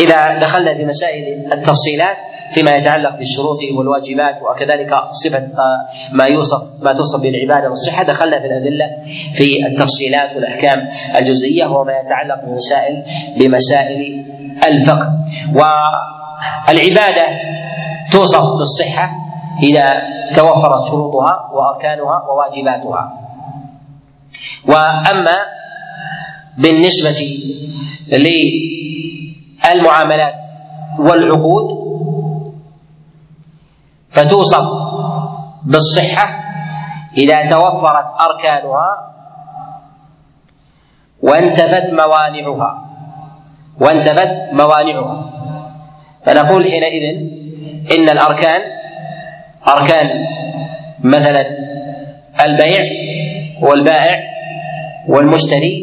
إذا دخلنا في مسائل التفصيلات فيما يتعلق بالشروط والواجبات وكذلك صفة آه، ما يوصف ما توصف بالعبادة والصحة دخلنا في الأدلة في التفصيلات والأحكام الجزئية وهو ما يتعلق بمسائل بمسائل الفقه. والعبادة توصف بالصحة إذا توفرت شروطها وأركانها وواجباتها. وأما بالنسبة للمعاملات والعقود فتوصف بالصحة إذا توفرت أركانها وانتفت موانعها. وانتفت موانعها. فنقول حينئذ إن الأركان أركان مثلا البيع والبائع والمشتري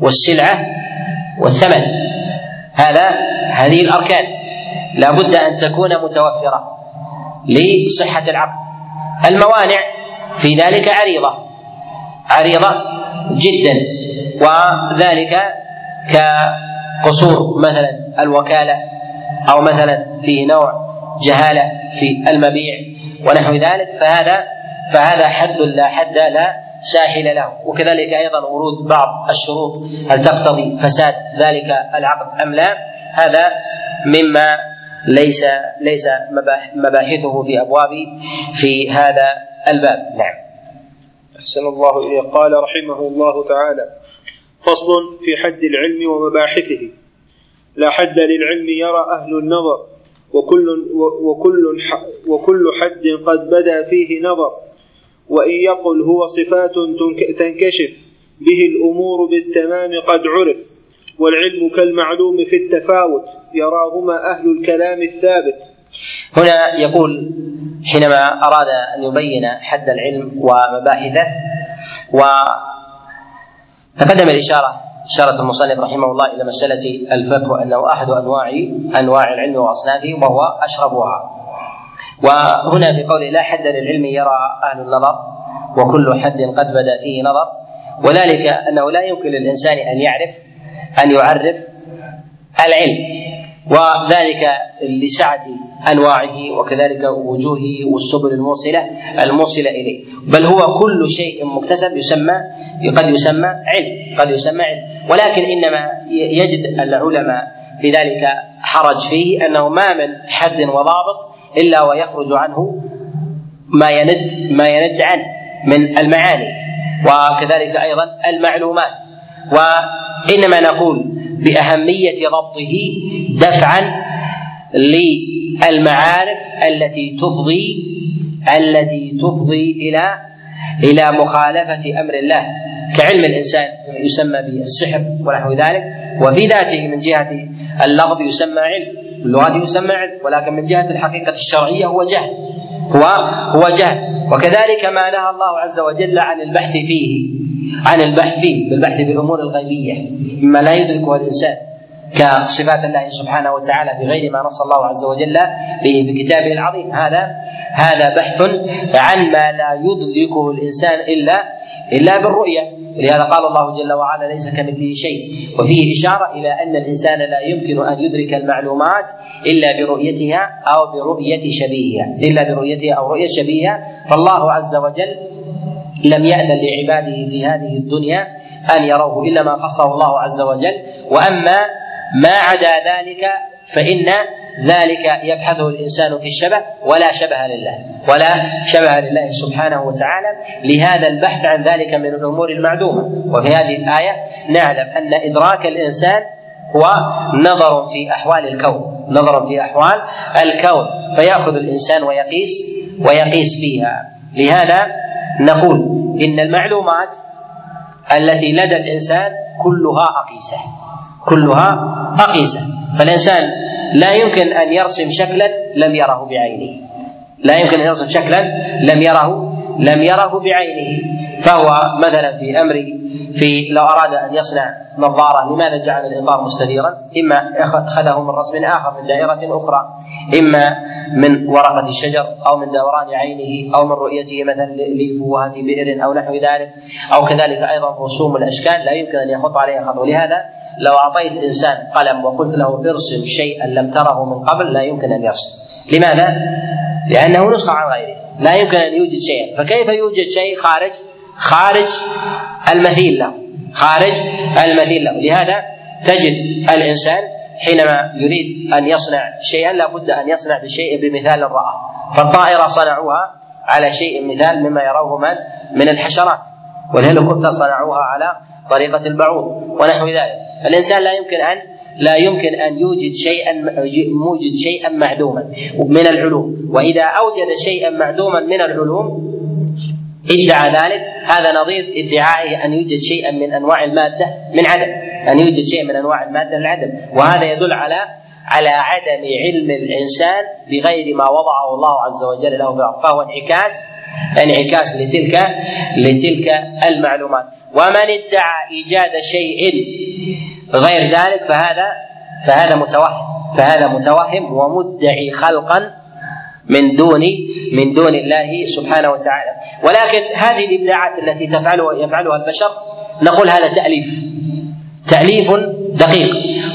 والسلعة والثمن. هذا هذه الأركان. لا بد أن تكون متوفرة. لصحة العقد. الموانع في ذلك عريضة. عريضة جدا. وذلك كقصور مثلا الوكالة أو مثلا فيه نوع جهالة في المبيع ونحو ذلك فهذا فهذا حد لا حد لا ساحل له. وكذلك أيضا ورود بعض الشروط هل تقتضي فساد ذلك العقد أم لا؟ هذا مما ليس ليس مباحثه في أبواب في هذا الباب. نعم.
أحسن الله اليه قال رحمه الله تعالى فصل في حد العلم ومباحثه. لا حد للعلم يرى أهل النظر وكل وكل وكل حد قد بدا فيه نظر. وإن يقل هو صفات تنكشف به الأمور بالتمام قد عرف. والعلم كالمعلوم في التفاوت يراهما أهل الكلام الثابت.
هنا يقول حينما أراد أن يبين حد العلم ومباحثه وتقدم الإشارة إشارة المصنف رحمه الله إلى مسألة الفقه وأنه أحد أنواع أنواع العلم وأصنافه وهو أشرفها. وهنا في قوله لا حد للعلم يرى أهل النظر وكل حد قد بدا فيه نظر. وذلك أنه لا يمكن للإنسان أن يعرف أن يعرف العلم وذلك لسعة أنواعه وكذلك وجوهه والسبل الموصلة الموصلة إليه. بل هو كل شيء مكتسب يسمى قد يسمى علم قد يسمى علم. ولكن إنما يجد العلماء في ذلك حرج فيه أنه ما من حد وضابط إلا ويخرج عنه ما يند ما يند عنه من المعاني وكذلك أيضا المعلومات. وانما نقول بأهمية ضبطه دفعا للمعارف التي تفضي التي تفضي إلى إلى مخالفة أمر الله. كعلم الإنسان يسمى بالسحر ونحو ذلك. وفي ذاته من جهة اللفظ يسمى علم اللغة يسمى علم ولكن من جهة الحقيقة الشرعية هو جهل. هو هو جهل. وكذلك ما نهى الله عز وجل عن البحث فيه. عن البحث بالبحث بالأمور الغيبية مما لا يدركه الإنسان كصفات الله سبحانه وتعالى بغير ما نص الله عز وجل به في كتابه العظيم. هذا هذا بحث عن ما لا يدركه الإنسان إلا إلا بالرؤية. ولهذا قال الله جل وعلا ليس كمثله شيء وفيه إشارة إلى أن الإنسان لا يمكن أن يدرك المعلومات إلا برؤيتها أو برؤية شبيهها إلا برؤيتها أو رؤية شبيهها فالله عز وجل لم يأذن لعباده في هذه الدنيا أن يروه إلا ما خصه الله عز وجل. وأما ما عدا ذلك فإن ذلك يبحثه الإنسان في الشبه ولا شبه لله ولا شبه لله سبحانه وتعالى. لهذا البحث عن ذلك من الأمور المعدومة. وفي هذه الآية نعلم أن إدراك الإنسان هو نظر في أحوال الكون نظر في أحوال الكون. فيأخذ الإنسان ويقيس ويقيس فيها. لهذا نقول إن المعلومات التي لدى الإنسان كلها أقيسة. كلها أقيسة. فالإنسان لا يمكن أن يرسم شكلا لم يره بعينه. لا يمكن أن يرسم شكلا لم يره لم يره بعينه فهو مثلا في أمر في لو أراد أن يصنع نظارة لماذا جعل الإطار مستديرا؟ إما أخذه من رسم آخر من دائرة أخرى إما من ورقة الشجر أو من دوران عينه أو من رؤيته مثلا لفوهه بئر أو نحو ذلك أو كذلك أيضا رسوم الأشكال لا يمكن أن يخط عليها خط ولهذا لو أعطيت انسان قلم وقلت له ارسم شيئا لم تره من قبل لا يمكن أن يرسم. لماذا؟ لأنه نسخة عن غيره، لا يمكن أن يوجد شيئا، فكيف يوجد شيء خارج؟ خارج المثيل له. خارج المثيل له. لهذا تجد الإنسان حينما يريد أن يصنع شيئا لابد أن يصنع بشيء بمثال رأى. فالطائرة صنعوها على شيء مثال مما يروه من؟ من الحشرات. والهليكوبتر صنعوها على طريقة البعوض. ونحو ذلك. الإنسان لا يمكن أن لا يمكن أن يوجد شيئا موجد شيئا معدوما من العلوم. وإذا أوجد شيئا معدوما من العلوم ادعى ذلك. هذا نظير ادعائه أن يوجد شيئا من أنواع المادة من عدم أن يوجد شيء من أنواع المادة من عدم. وهذا يدل على على عدم علم الإنسان بغير ما وضعه الله عز وجل له في الأرض. فهو انعكاس انعكاس لتلك لتلك المعلومات. ومن ادعى إيجاد شيء غير ذلك فهذا فهذا متوهم. فهذا متوهم ومدعي خلقا من دون من دون الله سبحانه وتعالى. ولكن هذه الابداعات التي تفعلها يفعلها البشر نقول هذا تأليف. تأليف دقيق.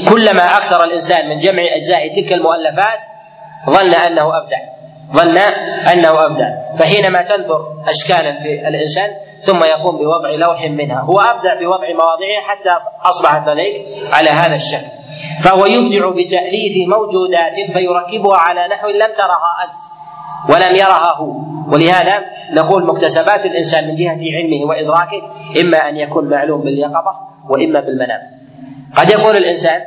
كلما أكثر الإنسان من جمع أجزاء تلك المؤلفات ظن أنه أبدع. ظن أنه أبدع. فحينما تنثر اشكالا في الإنسان ثم يقوم بوضع لوح منها. هو ابدع بوضع مواضعها حتى اصبحت لديك على هذا الشكل. فهو يبدع بتأليف موجودات فيركبها على نحو لم ترها أنت ولم يرها هو. ولهذا نقول مكتسبات الإنسان من جهة علمه وإدراكه إما أن يكون معلوم باليقظة وإما بالمنام. قد يقول الإنسان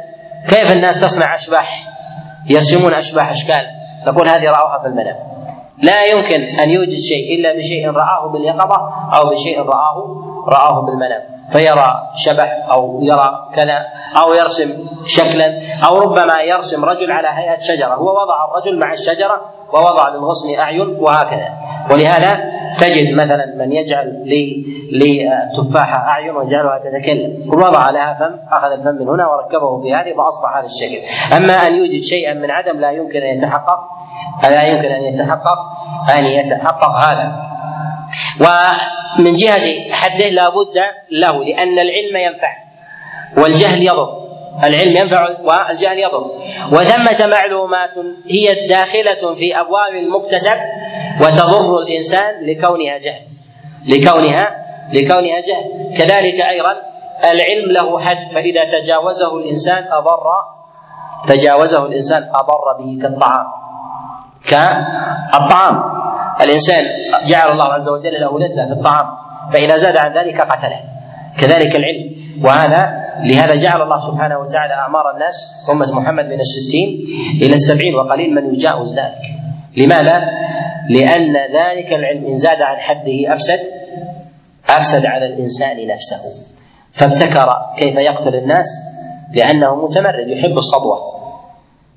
كيف الناس تصنع أشباح؟ يرسمون أشباح أشكال. نقول هذه راوها في المنام. لا يمكن أن يوجد شيء إلا بشيء رآه باليقظة أو بشيء رآه رآه بالمنام فيرى شبح أو يرى كذا أو يرسم شكلا أو ربما يرسم رجل على هيئة شجرة هو وضع الرجل مع الشجرة ووضع للغصن أعين وهكذا. ولهذا تجد مثلا من يجعل للتفاحه أعين ويجعلها تتكلم وضع لها فم أخذ الفم من هنا وركبه في هذه فاصبح هذا الشكل. أما أن يوجد شيئا من عدم لا يمكن أن يتحقق لا يمكن أن يتحقق أن يتحقق هذا. ومن جهة حده لا بد له لأن العلم ينفع والجهل يضر. العلم ينفع والجهل يضر. وثمة معلومات هي الداخلة في أبواب المكتسب وتضر الإنسان لكونها جهل. لكونها لكونها جهل. كذلك أيضا العلم له حد فإذا تجاوزه الإنسان أضر تجاوزه الإنسان أضر به كالطعام. كالطعام. الإنسان جعل الله عز وجل له لذة في الطعام فإذا زاد عن ذلك قتله. كذلك العلم. وهذا لهذا جعل الله سبحانه وتعالى أعمار الناس أمة محمد من الستين إلى السبعين وقليل من يجاوز ذلك. لماذا؟ لأن ذلك العلم إن زاد عن حده أفسد أفسد على الإنسان نفسه. فابتكر كيف يقتل الناس؟ لأنه متمرد يحب الصدوة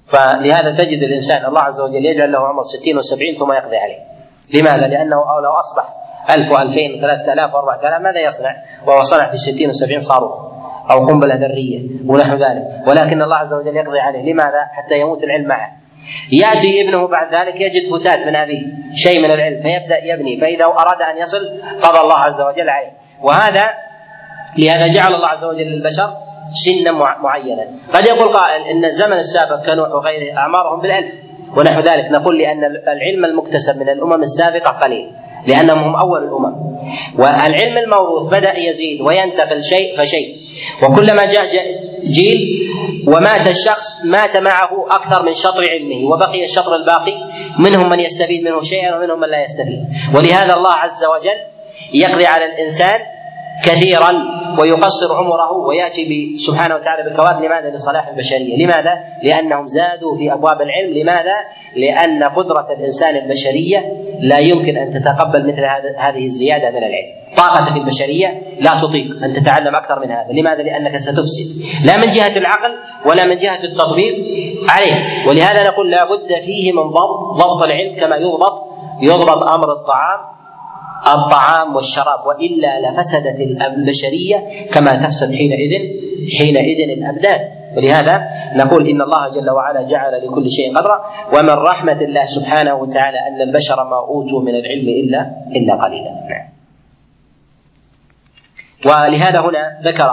فلهذا تجد الإنسان الله عز وجل يجعل له عمر ستين وسبعين ثم يقضي عليه. لماذا؟ لأنه لو أصبح ألف وألفين وثلاثة آلاف وأربعة آلاف ماذا يصنع؟ وهو صنع في ستين وسبعين صاروخ أو قنبلة ذرية ونحو ذلك. ولكن الله عز وجل يقضي عليه. لماذا؟ حتى يموت العلم معه. يأتي ابنه بعد ذلك يجد فتات من أبيه شيء من العلم فيبدأ يبني. فإذا أراد أن يصل قضى الله عز وجل عليه. وهذا لهذا جعل الله عز وجل للبشر سنا معينا. قد يقول قائل إن الزمن السابق كنوح وغيره أعمارهم بالألف. ونحو ذلك. نقول لأن العلم المكتسب من الأمم السابقة قليل لأنهم هم أول الأمم. والعلم الموروث بدأ يزيد وينتقل شيء فشيء. وكلما جاء جيل ومات الشخص مات معه أكثر من شطر علمه وبقي الشطر الباقي. منهم من يستفيد منه شيئا ومنهم من لا يستفيد. ولهذا الله عز وجل يقضي على الإنسان كثيرا ويقصر عمره ويأتي سبحانه وتعالى بالكواكب لماذا؟ لصلاح البشرية، لماذا؟ لأنهم زادوا في أبواب العلم، لماذا؟ لأن قدرة الإنسان البشرية لا يمكن أن تتقبل مثل هذه الزيادة من العلم. طاقتك البشرية لا تطيق أن تتعلم أكثر من هذا، لماذا؟ لأنك ستفسد، لا من جهة العقل ولا من جهة التطبيق عليه، ولهذا نقول لا بد فيه من ضبط ضبط العلم كما يضبط يضبط أمر الطعام الطعام والشراب وإلا لفسدت البشريه كما تفسد حينئذ حينئذ الأبدان ولهذا نقول إن الله جل وعلا جعل لكل شيء قدرا ومن رحمة الله سبحانه وتعالى أن البشر ما أوتوا من العلم إلا إلا قليلا نعم. ولهذا هنا ذكر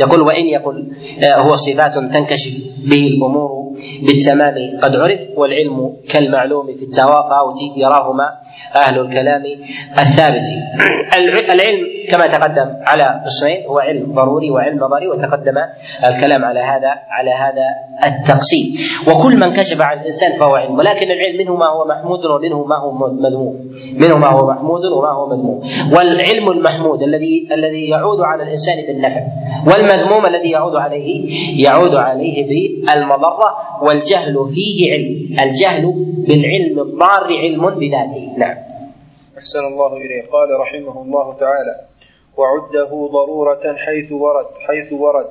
يقول وإن يقل آه، هو صفات تنكشف به الأمور بالتمام قد عرف والعلم كالمعلوم في التفاوت يراهما أهل الكلام الثابت. العلم كما تقدم على قسمين هو علم ضروري وعلم نظري وتقدم الكلام على هذا على هذا التقسيم. وكل من كشف عن الإنسان فهو علم ولكن العلم منه ما هو محمود ومنه ما هو مذموم. منه ما هو محمود وما هو مذموم. والعلم المحمود الذي الذي يعود على الإنسان بالنفع والمذموم الذي يعود عليه يعود عليه بالمضرة والجهل فيه علم. الجهل بالعلم الضار علم بذاته. نعم.
أحسن الله إليه. قال رحمه الله تعالى وعده ضرورة حيث ورد حيث ورد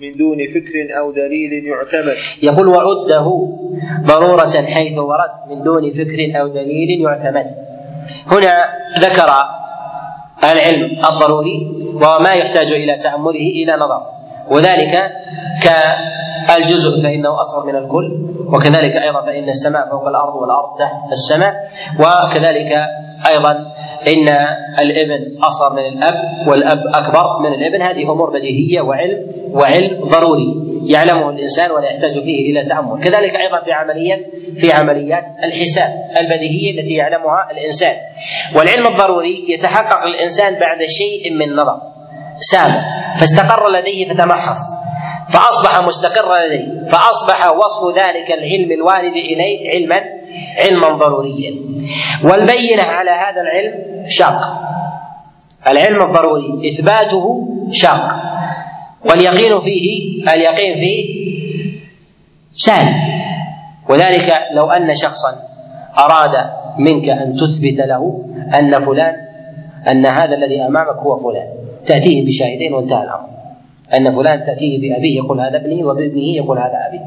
من دون فكر أو دليل يعتمد.
يقول وعده ضرورة حيث ورد من دون فكر أو دليل يعتمد. هنا ذكر العلم الضروري وما يحتاج إلى تأمله إلى نظر وذلك كالجزء فإنه أصغر من الكل وكذلك أيضا فإن السماء فوق الأرض والأرض تحت السماء وكذلك أيضا إن الإبن أصغر من الأب والأب أكبر من الإبن هذه أمور بديهية وعلم وعلم ضروري يعلمه الإنسان ولا يحتاج فيه إلى تأمل، كذلك أيضا في عمليات في عمليات الحساب البديهية التي يعلمها الإنسان. والعلم الضروري يتحقق الإنسان بعد شيء من نظر سابق فاستقر لديه فتمحص فأصبح مستقرا لديه فأصبح وصف ذلك العلم الوارد إليه علما علما ضروريا. والبينة على هذا العلم شاق. العلم الضروري إثباته شاق. واليقين فيه اليقين فيه سهل. وذلك لو أن شخصا أراد منك أن تثبت له أن فلان أن هذا الذي أمامك هو فلان. تأتيه بشاهدين وانتهى الأمر. أن فلان تأتيه بأبيه يقول هذا ابني وبابنه يقول هذا أبي.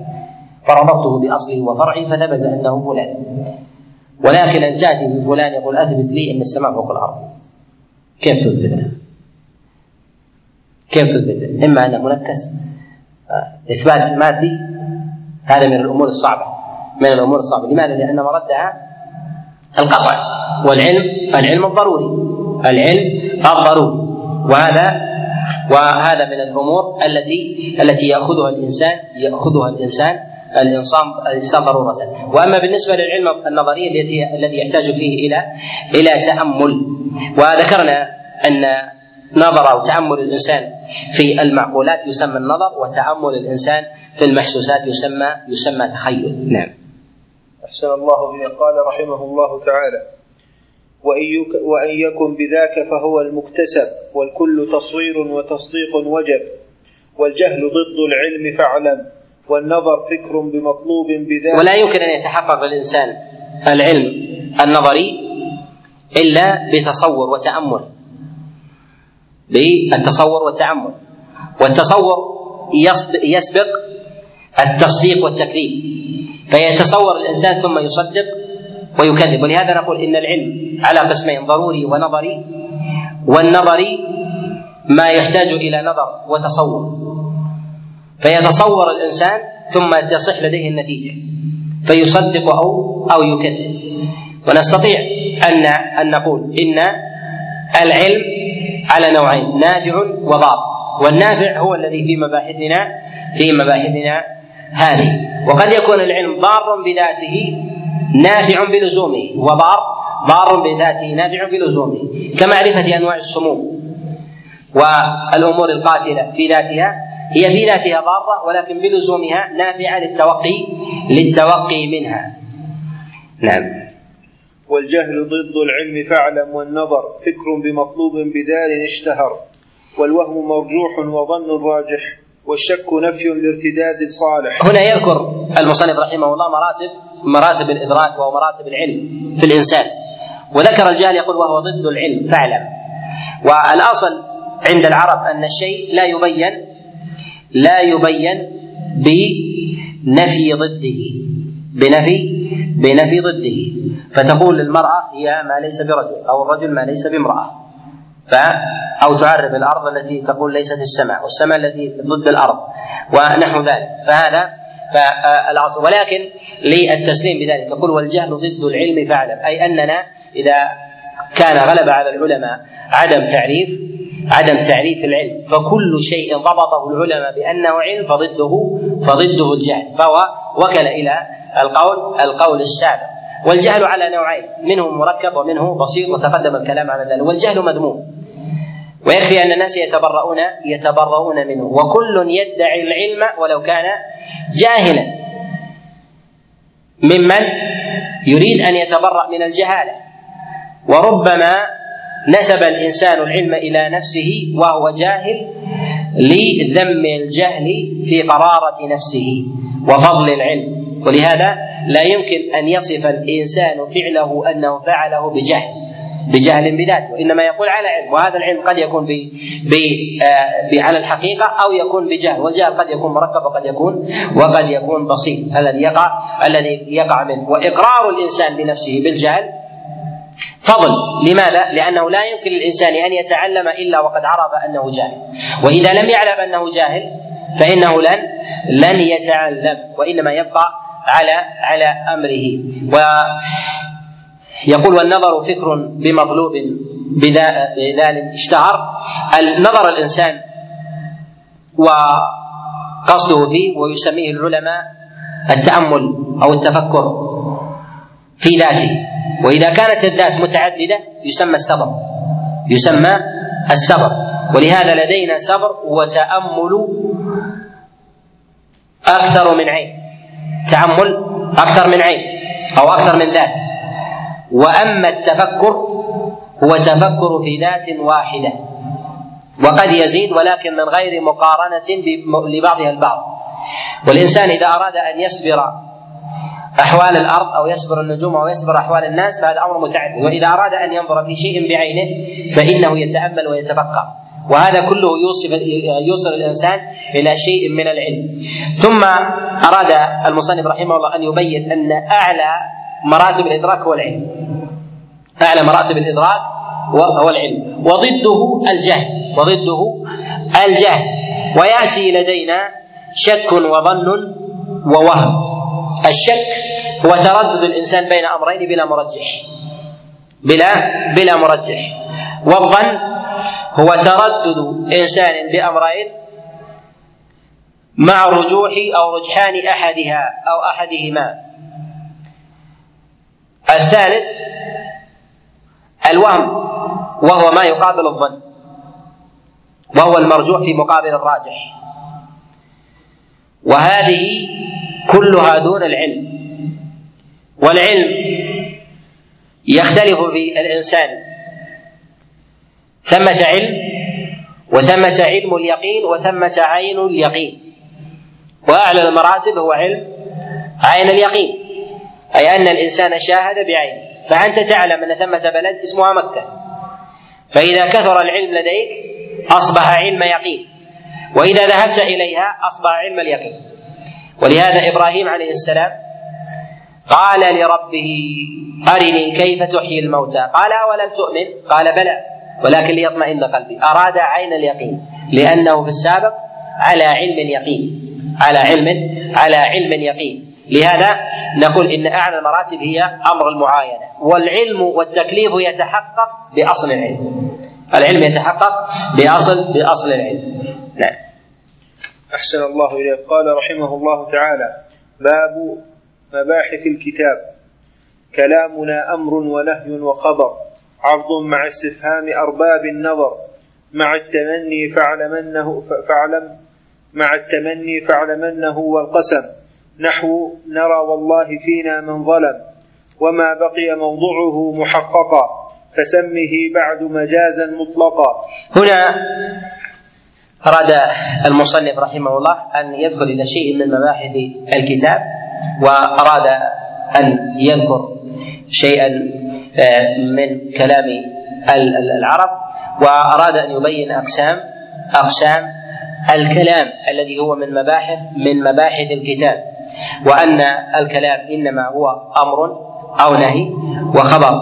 فربطته بأصله وفرعه فثبت أنه فلان. ولكن ان تأتي بفلان يقول أثبت لي أن السماء فوق الأرض. كيف تثبت؟ كيف تثبت؟ إما انه منكس آه، إثبات مادي هذا من الأمور الصعبة. من الأمور الصعبة. لماذا؟ لأن مردها القطع. والعلم العلم الضروري. العلم الضروري. وهذا وهذا من الأمور التي التي يأخذها الإنسان يأخذها الإنسان الانسان الانسان ضرورة. وأما بالنسبة للعلم النظري الذي الذي يحتاج فيه إلى إلى تأمل وذكرنا أن نظر أو تأمل الإنسان في المعقولات يسمى النظر وتأمل الإنسان في المحسوسات يسمى يسمى تخيل. نعم.
أحسن الله بما قال رحمه الله تعالى وإن يكن بذاك فهو المكتسب والكل تصوير وتصديق وجب والجهل ضد العلم فاعلم. والنظر فكر بمطلوب بذاك
ولا يمكن أن يتحقق للإنسان العلم النظري إلا بتصور وتأمل. بالتصور والتأمل. والتصور يسبق التصديق والتكذيب. فيتصور الإنسان ثم يصدق ويكذب. ولهذا نقول إن العلم على قسمين ضروري ونظري. والنظري ما يحتاج إلى نظر وتصور. فيتصور الإنسان ثم تصح لديه النتيجة فيصدق أو أو يكذب. ونستطيع أن أن نقول إن العلم على نوعين نافع وضار والنافع هو الذي في مباحثنا في مباحثنا هذه. وقد يكون العلم ضارا بذاته نافع بلزومه وضار ضار بذاته نافع بلزومه. كمعرفة أنواع السموم والأمور القاتلة في ذاتها هي في ذاتها ضارة ولكن بلزومها نافعة للتوقي للتوقي منها. نعم.
والجهل ضد العلم فاعلم والنظر فكر بمطلوب بذال اشتهر والوهم مرجوح وظن راجح والشك نفي لارتداد صالح.
هنا يذكر المصنف رحمه الله مراتب مراتب الإدراك ومراتب العلم في الإنسان. وذكر الجهل يقول وهو ضد العلم فاعلم. والأصل عند العرب أن الشيء لا يبين لا يبين بنفي ضده بنفي بنفي ضده. فتقول للمرأة هي ما ليس برجل أو الرجل ما ليس بامرأة. ف أو تعرف الأرض التي تقول ليست السماء والسماء التي ضد الأرض ونحو ذلك. فهذا فالأصل ولكن للتسليم بذلك يقول والجهل ضد العلم فاعلم أي أننا إذا كان غلب على العلماء عدم تعريف عدم تعريف العلم. فكل شيء ضبطه العلماء بأنه علم فضده فضده الجهل. فهو وكل إلى القول القول السابق. والجهل على نوعين منه مركب ومنه بسيط وتقدم الكلام على ذلك. والجهل مذموم. ويكفي أن الناس يتبرؤون يتبرؤون منه. وكل يدعي العلم ولو كان جاهلا. ممن يريد أن يتبرأ من الجهالة. وربما نسب الإنسان العلم إلى نفسه وهو جاهل لذم الجهل في قرارة نفسه وفضل العلم. ولهذا لا يمكن أن يصف الإنسان فعله أنه فعله بجهل بجهل بذاته وإنما يقول على علم وهذا العلم قد يكون ب ب آه على الحقيقة أو يكون بجهل والجهل قد يكون مركب وقد يكون وقد يكون بسيط. الذي يقع الذي يقع منه. وإقرار الإنسان بنفسه بالجهل فضل. لماذا؟ لأنه لا يمكن للإنسان أن يتعلم إلا وقد عرف أنه جاهل. وإذا لم يعلم أنه جاهل فإنه لن لن يتعلم وإنما يبقى على على أمره. و يقول والنظر فكر بمطلوب بذلك. اشتهر النظر الإنسان وقصده فيه ويسميه العلماء التأمل أو التفكر. في ذاته. وإذا كانت الذات متعددة يسمى الصبر. يسمى الصبر. ولهذا لدينا صبر وتأمل أكثر من عين. تأمل أكثر من عين أو أكثر من ذات. وأما التفكر هو تفكر في ذات واحدة. وقد يزيد ولكن من غير مقارنة لبعضها البعض. والإنسان إذا أراد أن يصبر أحوال الأرض أو يصبر النجوم أو يصبر أحوال الناس فهذا أمر متعدد وإذا أراد أن ينظر في شيء بعينه فإنه يتأمل ويتفكر وهذا كله يوصف يوصل الإنسان إلى شيء من العلم. ثم أراد المصنف رحمه الله أن يبين أن أعلى مراتب الإدراك هو العلم. أعلى مراتب الإدراك هو العلم. وضده الجهل. وضده الجهل. ويأتي لدينا شك وظن ووهم. الشك هو تردد الإنسان بين أمرين بلا مرجح. بلا بلا مرجح. والظن هو تردد إنسان بأمرين مع رجوح أو رجحان أحدها أو أحدهما. الثالث الوهم وهو ما يقابل الظن. وهو المرجوح في مقابل الراجح. وهذه كلها دون العلم. والعلم يختلف في الإنسان. ثمة علم وثمة علم اليقين وثمة عين اليقين. وأعلى المراتب هو علم عين اليقين. أي أن الإنسان شاهد بعينه فأنت تعلم أن ثمة بلد اسمها مكة. فإذا كثر العلم لديك أصبح علم يقين. وإذا ذهبت إليها أصبح علم اليقين. ولهذا إبراهيم عليه السلام قال لربه أرني كيف تحيي الموتى؟ قال أولم تؤمن؟ قال بلى ولكن ليطمئن قلبي. أراد عين اليقين لأنه في السابق على علم يقين على علم على علم يقين لهذا نقول إن أعلى المراتب هي أمر المعاينة. والعلم والتكليف يتحقق بأصل العلم. العلم يتحقق بأصل بأصل العلم. نعم.
أحسن الله إليك. قال رحمه الله تعالى باب مباحث الكتاب. كلامنا أمر ونهي وخبر عرض مع استفهام أرباب النظر مع التمني فاعلمنه فاعلم مع التمني فاعلمنه والقسم. نحو نرى والله فينا من ظلم وما بقي موضعه محققا فسمه بعد مجازا مطلقا.
هنا أراد المصنف رحمه الله أن يدخل إلى شيء من مباحث الكتاب وأراد أن يذكر شيئا آه، من كلام العرب وأراد أن يبين أقسام أقسام الكلام الذي هو من مباحث من مباحث الكتاب وأن الكلام إنما هو أمر أو نهي وخبر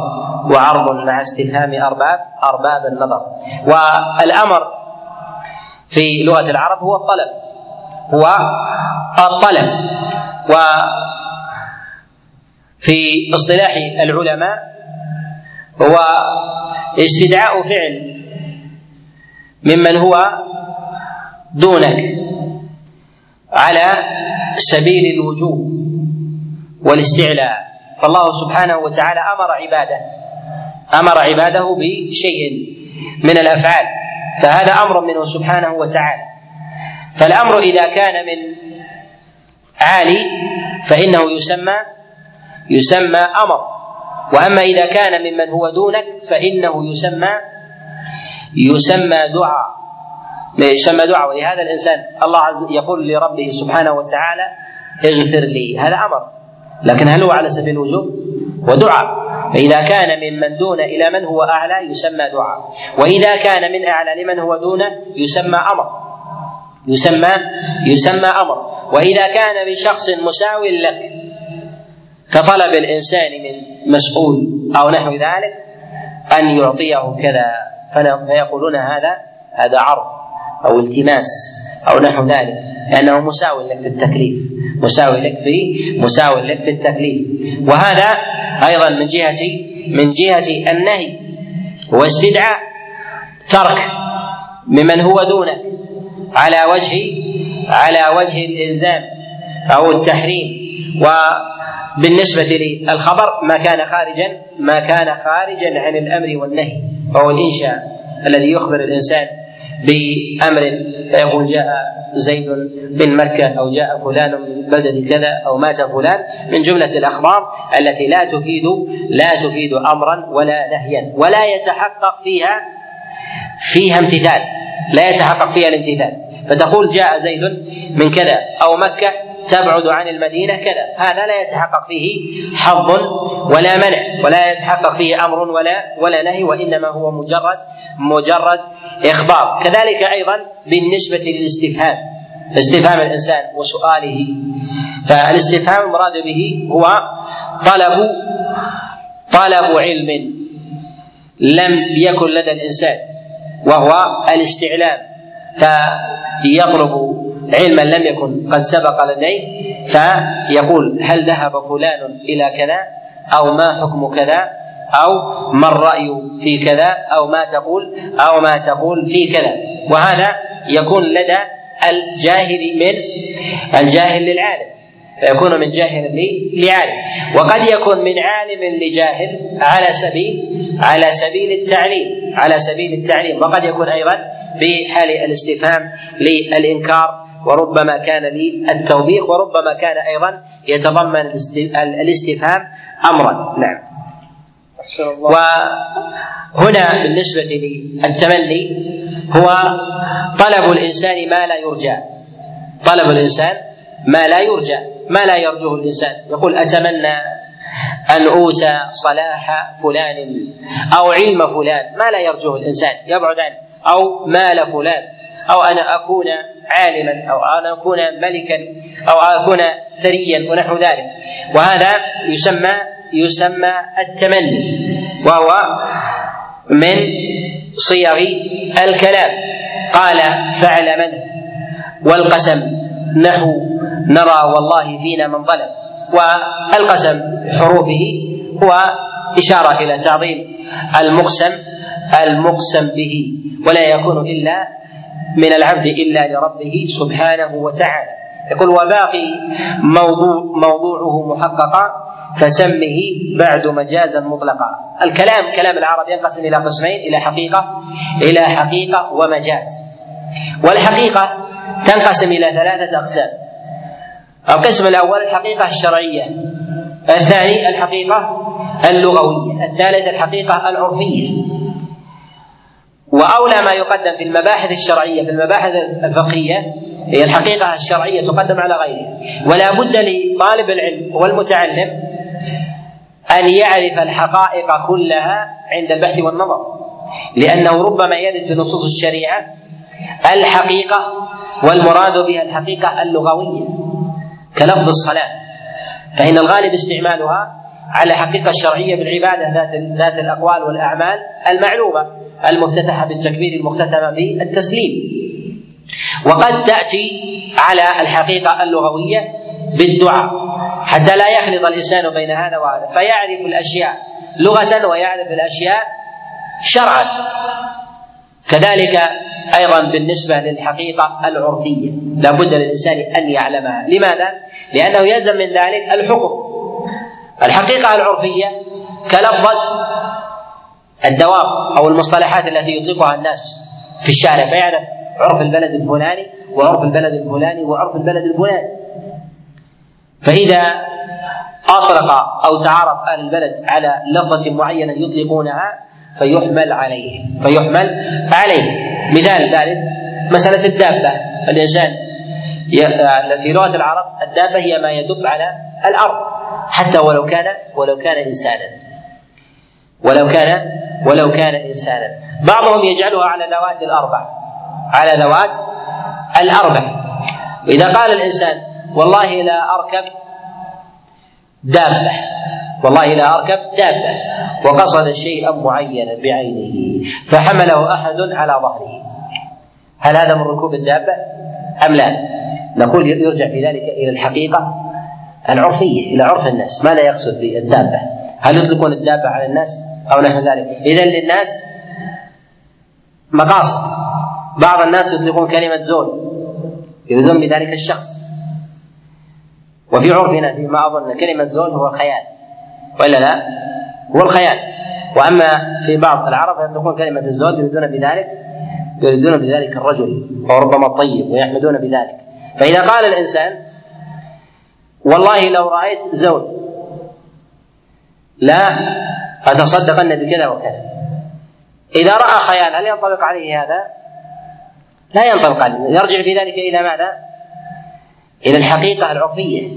وعرض مع استفهام أرباب أرباب النظر. والأمر في لغة العرب هو الطلب هو الطلب. وفي اصطلاح العلماء هو استدعاء فعل ممن هو دونك على سبيل الوجوب والاستعلاء. فالله سبحانه وتعالى أمر عباده أمر عباده بشيء من الأفعال. فهذا أمر منه سبحانه وتعالى. فالأمر إذا كان من عالي فإنه يسمى يسمى أمر. وأما إذا كان ممن هو دونك فإنه يسمى يسمى دعاء. يسمى دعاء. ولهذا الإنسان الله عز يقول لربه سبحانه وتعالى اغفر لي. هذا أمر. لكن هل هو على سبيل الوجوب؟ ودعاء فإذا كان ممن دون إلى من هو أعلى يسمى دعاء. وإذا كان من أعلى لمن هو دونه يسمى أمر. يسمى يسمى أمر. وإذا كان بشخص مساو لك كطلب الإنسان من مسؤول أو نحو ذلك أن يعطيه كذا فيقولون هذا هذا عرض أو التماس أو نحو ذلك. لأنه مساو لك في التكليف. مساو لك في مساو لك في التكليف. وهذا أيضا من جهة من جهة النهي واستدعاء ترك ممن هو دونك على وجه على وجه الإلزام أو التحريم. وبالنسبة للخبر ما كان خارجا ما كان خارجا عن الأمر والنهي وهو الإنشاء الذي يخبر الإنسان بأمر فيقول جاء زيد من مكة أو جاء فلان من بلدة كذا أو مات فلان من جملة الأخبار التي لا تفيد لا تفيد أمرا ولا نهيا ولا يتحقق فيها فيها امتثال لا يتحقق فيها الامتثال. فتقول جاء زيد من كذا أو مكة تبعد عن المدينة كذا. هذا لا يتحقق فيه حظ ولا منع ولا يتحقق فيه أمر ولا ولا نهي وإنما هو مجرد مجرد إخبار. كذلك أيضا بالنسبة للاستفهام استفهام الإنسان وسؤاله. فالاستفهام المراد به هو طلب طلب علم لم يكن لدى الإنسان وهو الاستعلام. فيطلب علما لم يكن قد سبق لديه فيقول هل ذهب فلان إلى كذا؟ أو ما حكم كذا؟ أو ما الرأي في كذا؟ أو ما تقول؟ أو ما تقول في كذا. وهذا يكون لدى الجاهل من الجاهل للعالم. فيكون من جاهل لعالم. وقد يكون من عالم لجاهل على سبيل على سبيل التعليم. على سبيل التعليم. وقد يكون أيضا بحال الاستفهام للإنكار وربما كان للتوبيخ وربما كان أيضا يتضمن الاستفهام أمرا. نعم. وهنا بالنسبة للتمني هو طلب الإنسان ما لا يرجى. طلب الإنسان ما لا يرجى. ما لا يرجوه الإنسان؟ يقول أتمنى أن اوتى صلاح فلان أو علم فلان. ما لا يرجوه الإنسان؟ يبعد عنه. أو مال فلان. أو أنا أكون عالما أو أن اكون ملكا أو اكون ثريا ونحو ذلك. وهذا يسمى يسمى التمني وهو من صيغ الكلام. قال فعل من؟ والقسم نحو نرى والله فينا من ظلم. والقسم حروفه هو إشارة إلى تعظيم المقسم المقسم به ولا يكون إلا من العبد إلا لربه سبحانه وتعالى. يقول وباقي موضوع موضوعه محققا فسمه بعد مجازا مطلقا. الكلام كلام العرب ينقسم إلى قسمين إلى حقيقة إلى حقيقة ومجاز. والحقيقة تنقسم إلى ثلاثة أقسام. القسم الأول الحقيقة الشرعية. الثاني الحقيقة اللغوية. الثالث الحقيقة العرفية. وأولى ما يقدم في المباحث الشرعية في المباحث الفقهية هي الحقيقة الشرعية تقدم على غيرها ولا بد لطالب العلم والمتعلم أن يعرف الحقائق كلها عند البحث والنظر. لأنه ربما يرد في نصوص الشريعة الحقيقة والمراد بها الحقيقة اللغوية كلفظ الصلاة. فإن الغالب استعمالها على الحقيقة الشرعية بالعبادة ذات ذات الأقوال والأعمال المعلومة. المفتتحة بالتكبير المختتمة بالتسليم. وقد تأتي على الحقيقة اللغوية بالدعاء. حتى لا يخلط الإنسان بين هذا وهذا. فيعرف الأشياء لغة ويعرف الأشياء شرعا. كذلك أيضا بالنسبة للحقيقة العرفية. لا بد للإنسان أن يعلمها. لماذا؟ لأنه يلزم من ذلك الحكم. الحقيقة العرفية كلفظة الدواب أو المصطلحات التي يطلقها الناس في الشارع. فيعرف عرف البلد الفلاني وعرف البلد الفلاني وعرف البلد الفلاني. فإذا أطلق أو تعارف أهل البلد على لفظة معينة يطلقونها فيحمل عليه. فيحمل عليه. مثال ذلك مسألة الدابة. الإنسان في لغة العرب الدابة هي ما يدب على الأرض حتى ولو كان ولو كان إنسانا. ولو كان ولو كان إنسانا. بعضهم يجعلها على ذوات الأربع على ذوات الأربع. إذا قال الإنسان والله لا أركب دابة والله لا أركب دابة وقصد شيئا معينا بعينه فحمله أحد على ظهره. هل هذا من ركوب الدابة؟ أم لا؟ نقول يرجع في ذلك إلى الحقيقة العرفية إلى عرف الناس. ما لا يقصد بالدابة؟ هل يطلقون الدابة على الناس؟ أو نحو ذلك. إذا للناس مقاصد. بعض الناس يطلقون كلمة زول يريدون بذلك الشخص. وفي عرفنا فيما أظن كلمة زول هو الخيال. وإلا لا؟ هو الخيال. وأما في بعض العرب يطلقون كلمة الزوج يريدون بذلك يريدون بذلك الرجل وربما الطيب ويحمدون بذلك. فإذا قال الإنسان والله لو رأيت زوج لا اتصدقن بكذا وكذا. إذا رأى خيال هل ينطبق عليه هذا؟ لا ينطبق عليه. يرجع في ذلك إلى ماذا؟ إلى الحقيقة العرفية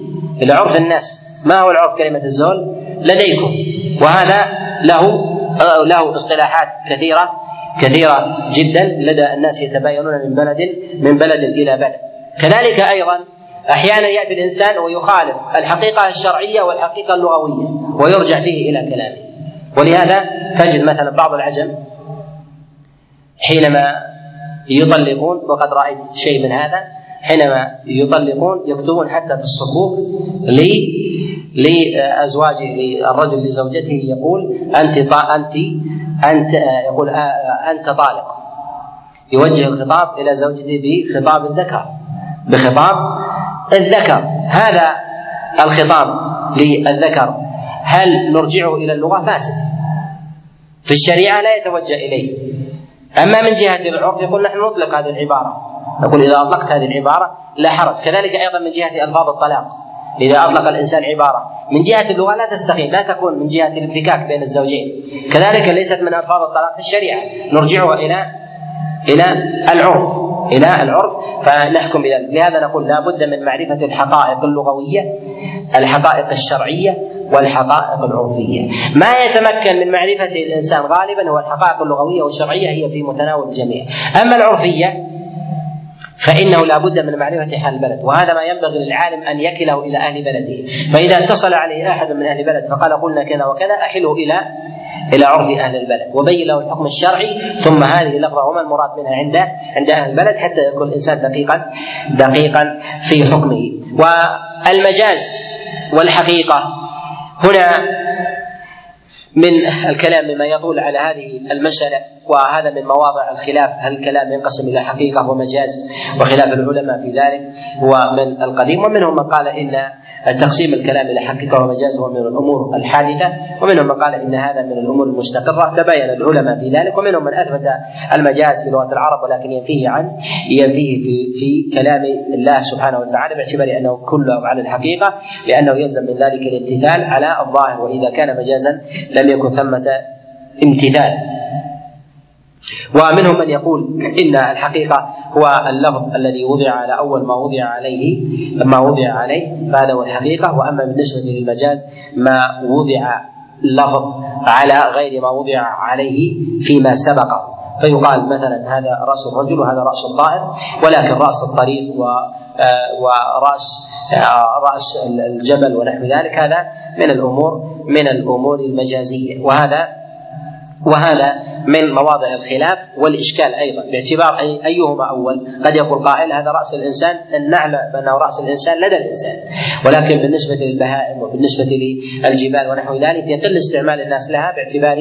إلى عرف الناس. ما هو العرف كلمة الزول؟ لديكم. وهذا له له اصطلاحات كثيرة كثيرة جدا لدى الناس يتباينون من بلد من بلد إلى بلد. كذلك أيضا أحيانا يأتي الإنسان ويخالف الحقيقة الشرعية والحقيقة اللغوية ويرجع فيه إلى كلامه. ولهذا تجد مثلا بعض العجم حينما يطلقون وقد رأيت شيء من هذا حينما يطلقون يكتبون حتى في الصكوك لأزواجه للرجل لزوجته يقول أنت أنت أنت يقول أنت طالق. يوجه الخطاب إلى زوجته بخطاب الذكر بخطاب الذكر. هذا الخطاب للذكر. هل نرجعه إلى اللغة؟ فاسد. في الشريعة لا يتوجه إليه. أما من جهة العرف يقول نحن نطلق هذه العبارة. نقول إذا أطلقت هذه العبارة لا حرج. كذلك أيضا من جهة ألفاظ الطلاق. إذا أطلق الإنسان عبارة من جهة اللغة لا تستقيم لا تكون من جهة الانفكاك بين الزوجين. كذلك ليست من ألفاظ الطلاق في الشريعة. نرجعها إلى إلى العرف إلى العرف فنحكم بذلك. لهذا نقول لا بد من معرفة الحقائق اللغوية الحقائق الشرعية والحقائق العرفية. ما يتمكن من معرفة الإنسان غالبا هو الحقائق اللغوية والشرعية هي في متناول الجميع. أما العرفية فإنه لا بد من معرفة حال البلد وهذا ما ينبغي للعالم أن يكله إلى أهل بلده. فإذا اتصل عليه أحد من أهل البلد فقال قلنا كذا وكذا أحله إلى إلى عرف أهل البلد. وبين له الحكم الشرعي ثم هذه اللفظة وما المراد منها عند عند أهل البلد حتى يكون الإنسان دقيقا دقيقا في حكمه. والمجاز والحقيقة. هنا من الكلام مما يطول على هذه المسألة وهذا من مواضع الخلاف هل الكلام ينقسم إلى حقيقة ومجاز وخلاف العلماء في ذلك هو من القديم ومنهم من قال إن تقسيم الكلام إلى حقيقة ومجاز هو من الأمور الحادثة. ومنهم من قال إن هذا من الأمور المستقرة. تبين العلماء في ذلك. ومنهم من أثبت المجاز في لغة العرب ولكن ينفيه عن ينفيه في في كلام الله سبحانه وتعالى باعتبار أنه كله على الحقيقة لأنه يلزم من ذلك الامتثال على الظاهر. وإذا كان مجازا لم يكن ثمة امتثال. ومنهم من يقول إن الحقيقة هو اللفظ الذي وضع على أول ما وضع عليه ما وضع عليه فهذا هو الحقيقة. وأما بالنسبة للمجاز ما وضع لفظ على غير ما وضع عليه فيما سبقه. فيقال مثلا هذا رأس الرجل وهذا رأس الطائر ولكن رأس الطريق و آه، ورأس آه، رأس الجبل ونحو ذلك هذا من الأمور من الأمور المجازية. وهذا وهذا من مواضع الخلاف والإشكال أيضا باعتبار أي أيهما أول؟ قد يقول قائل هذا رأس الإنسان أن نعلم انه رأس الإنسان لدى الإنسان. ولكن بالنسبة للبهائم وبالنسبة للجبال ونحو ذلك يقل استعمال الناس لها باعتبار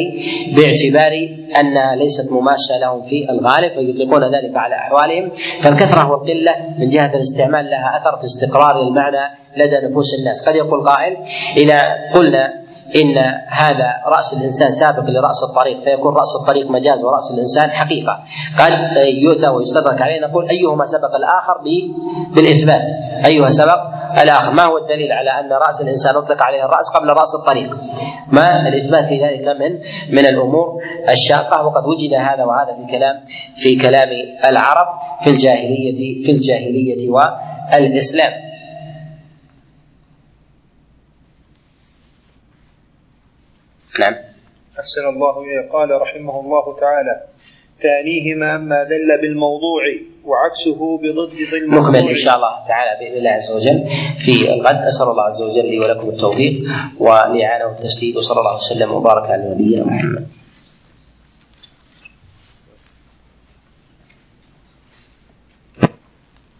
باعتبار انها ليست مماسه لهم في الغالب فيطلقون ذلك على أحوالهم. فالكثرة والقلة من جهة الاستعمال لها أثر في استقرار المعنى لدى نفوس الناس. قد يقول قائل إذا قلنا إن هذا رأس الإنسان سابق لرأس الطريق فيكون رأس الطريق مجاز ورأس الإنسان حقيقة. قد يؤتى ويستدرك عليه نقول أيهما سبق الآخر بالإثبات؟ ايها سبق الآخر؟ ما هو الدليل على أن رأس الإنسان أطلق عليه الرأس قبل رأس الطريق؟ ما الإثبات في ذلك من من الأمور الشاقة؟ وقد وجد هذا وهذا في كلام في كلام العرب في الجاهليه في الجاهلية والإسلام. نعم.
أحسن الله إليه. قال رحمه الله تعالى ثانيهما ما دل بالموضوع وعكسه بضد
الموضوع. نكمل إن شاء الله تعالى بإذن الله عز وجل في الغد. أسأل الله عز وجل لي ولكم التوفيق والإعانة والتسديد وصلى الله وسلم وبارك على نبينا محمد.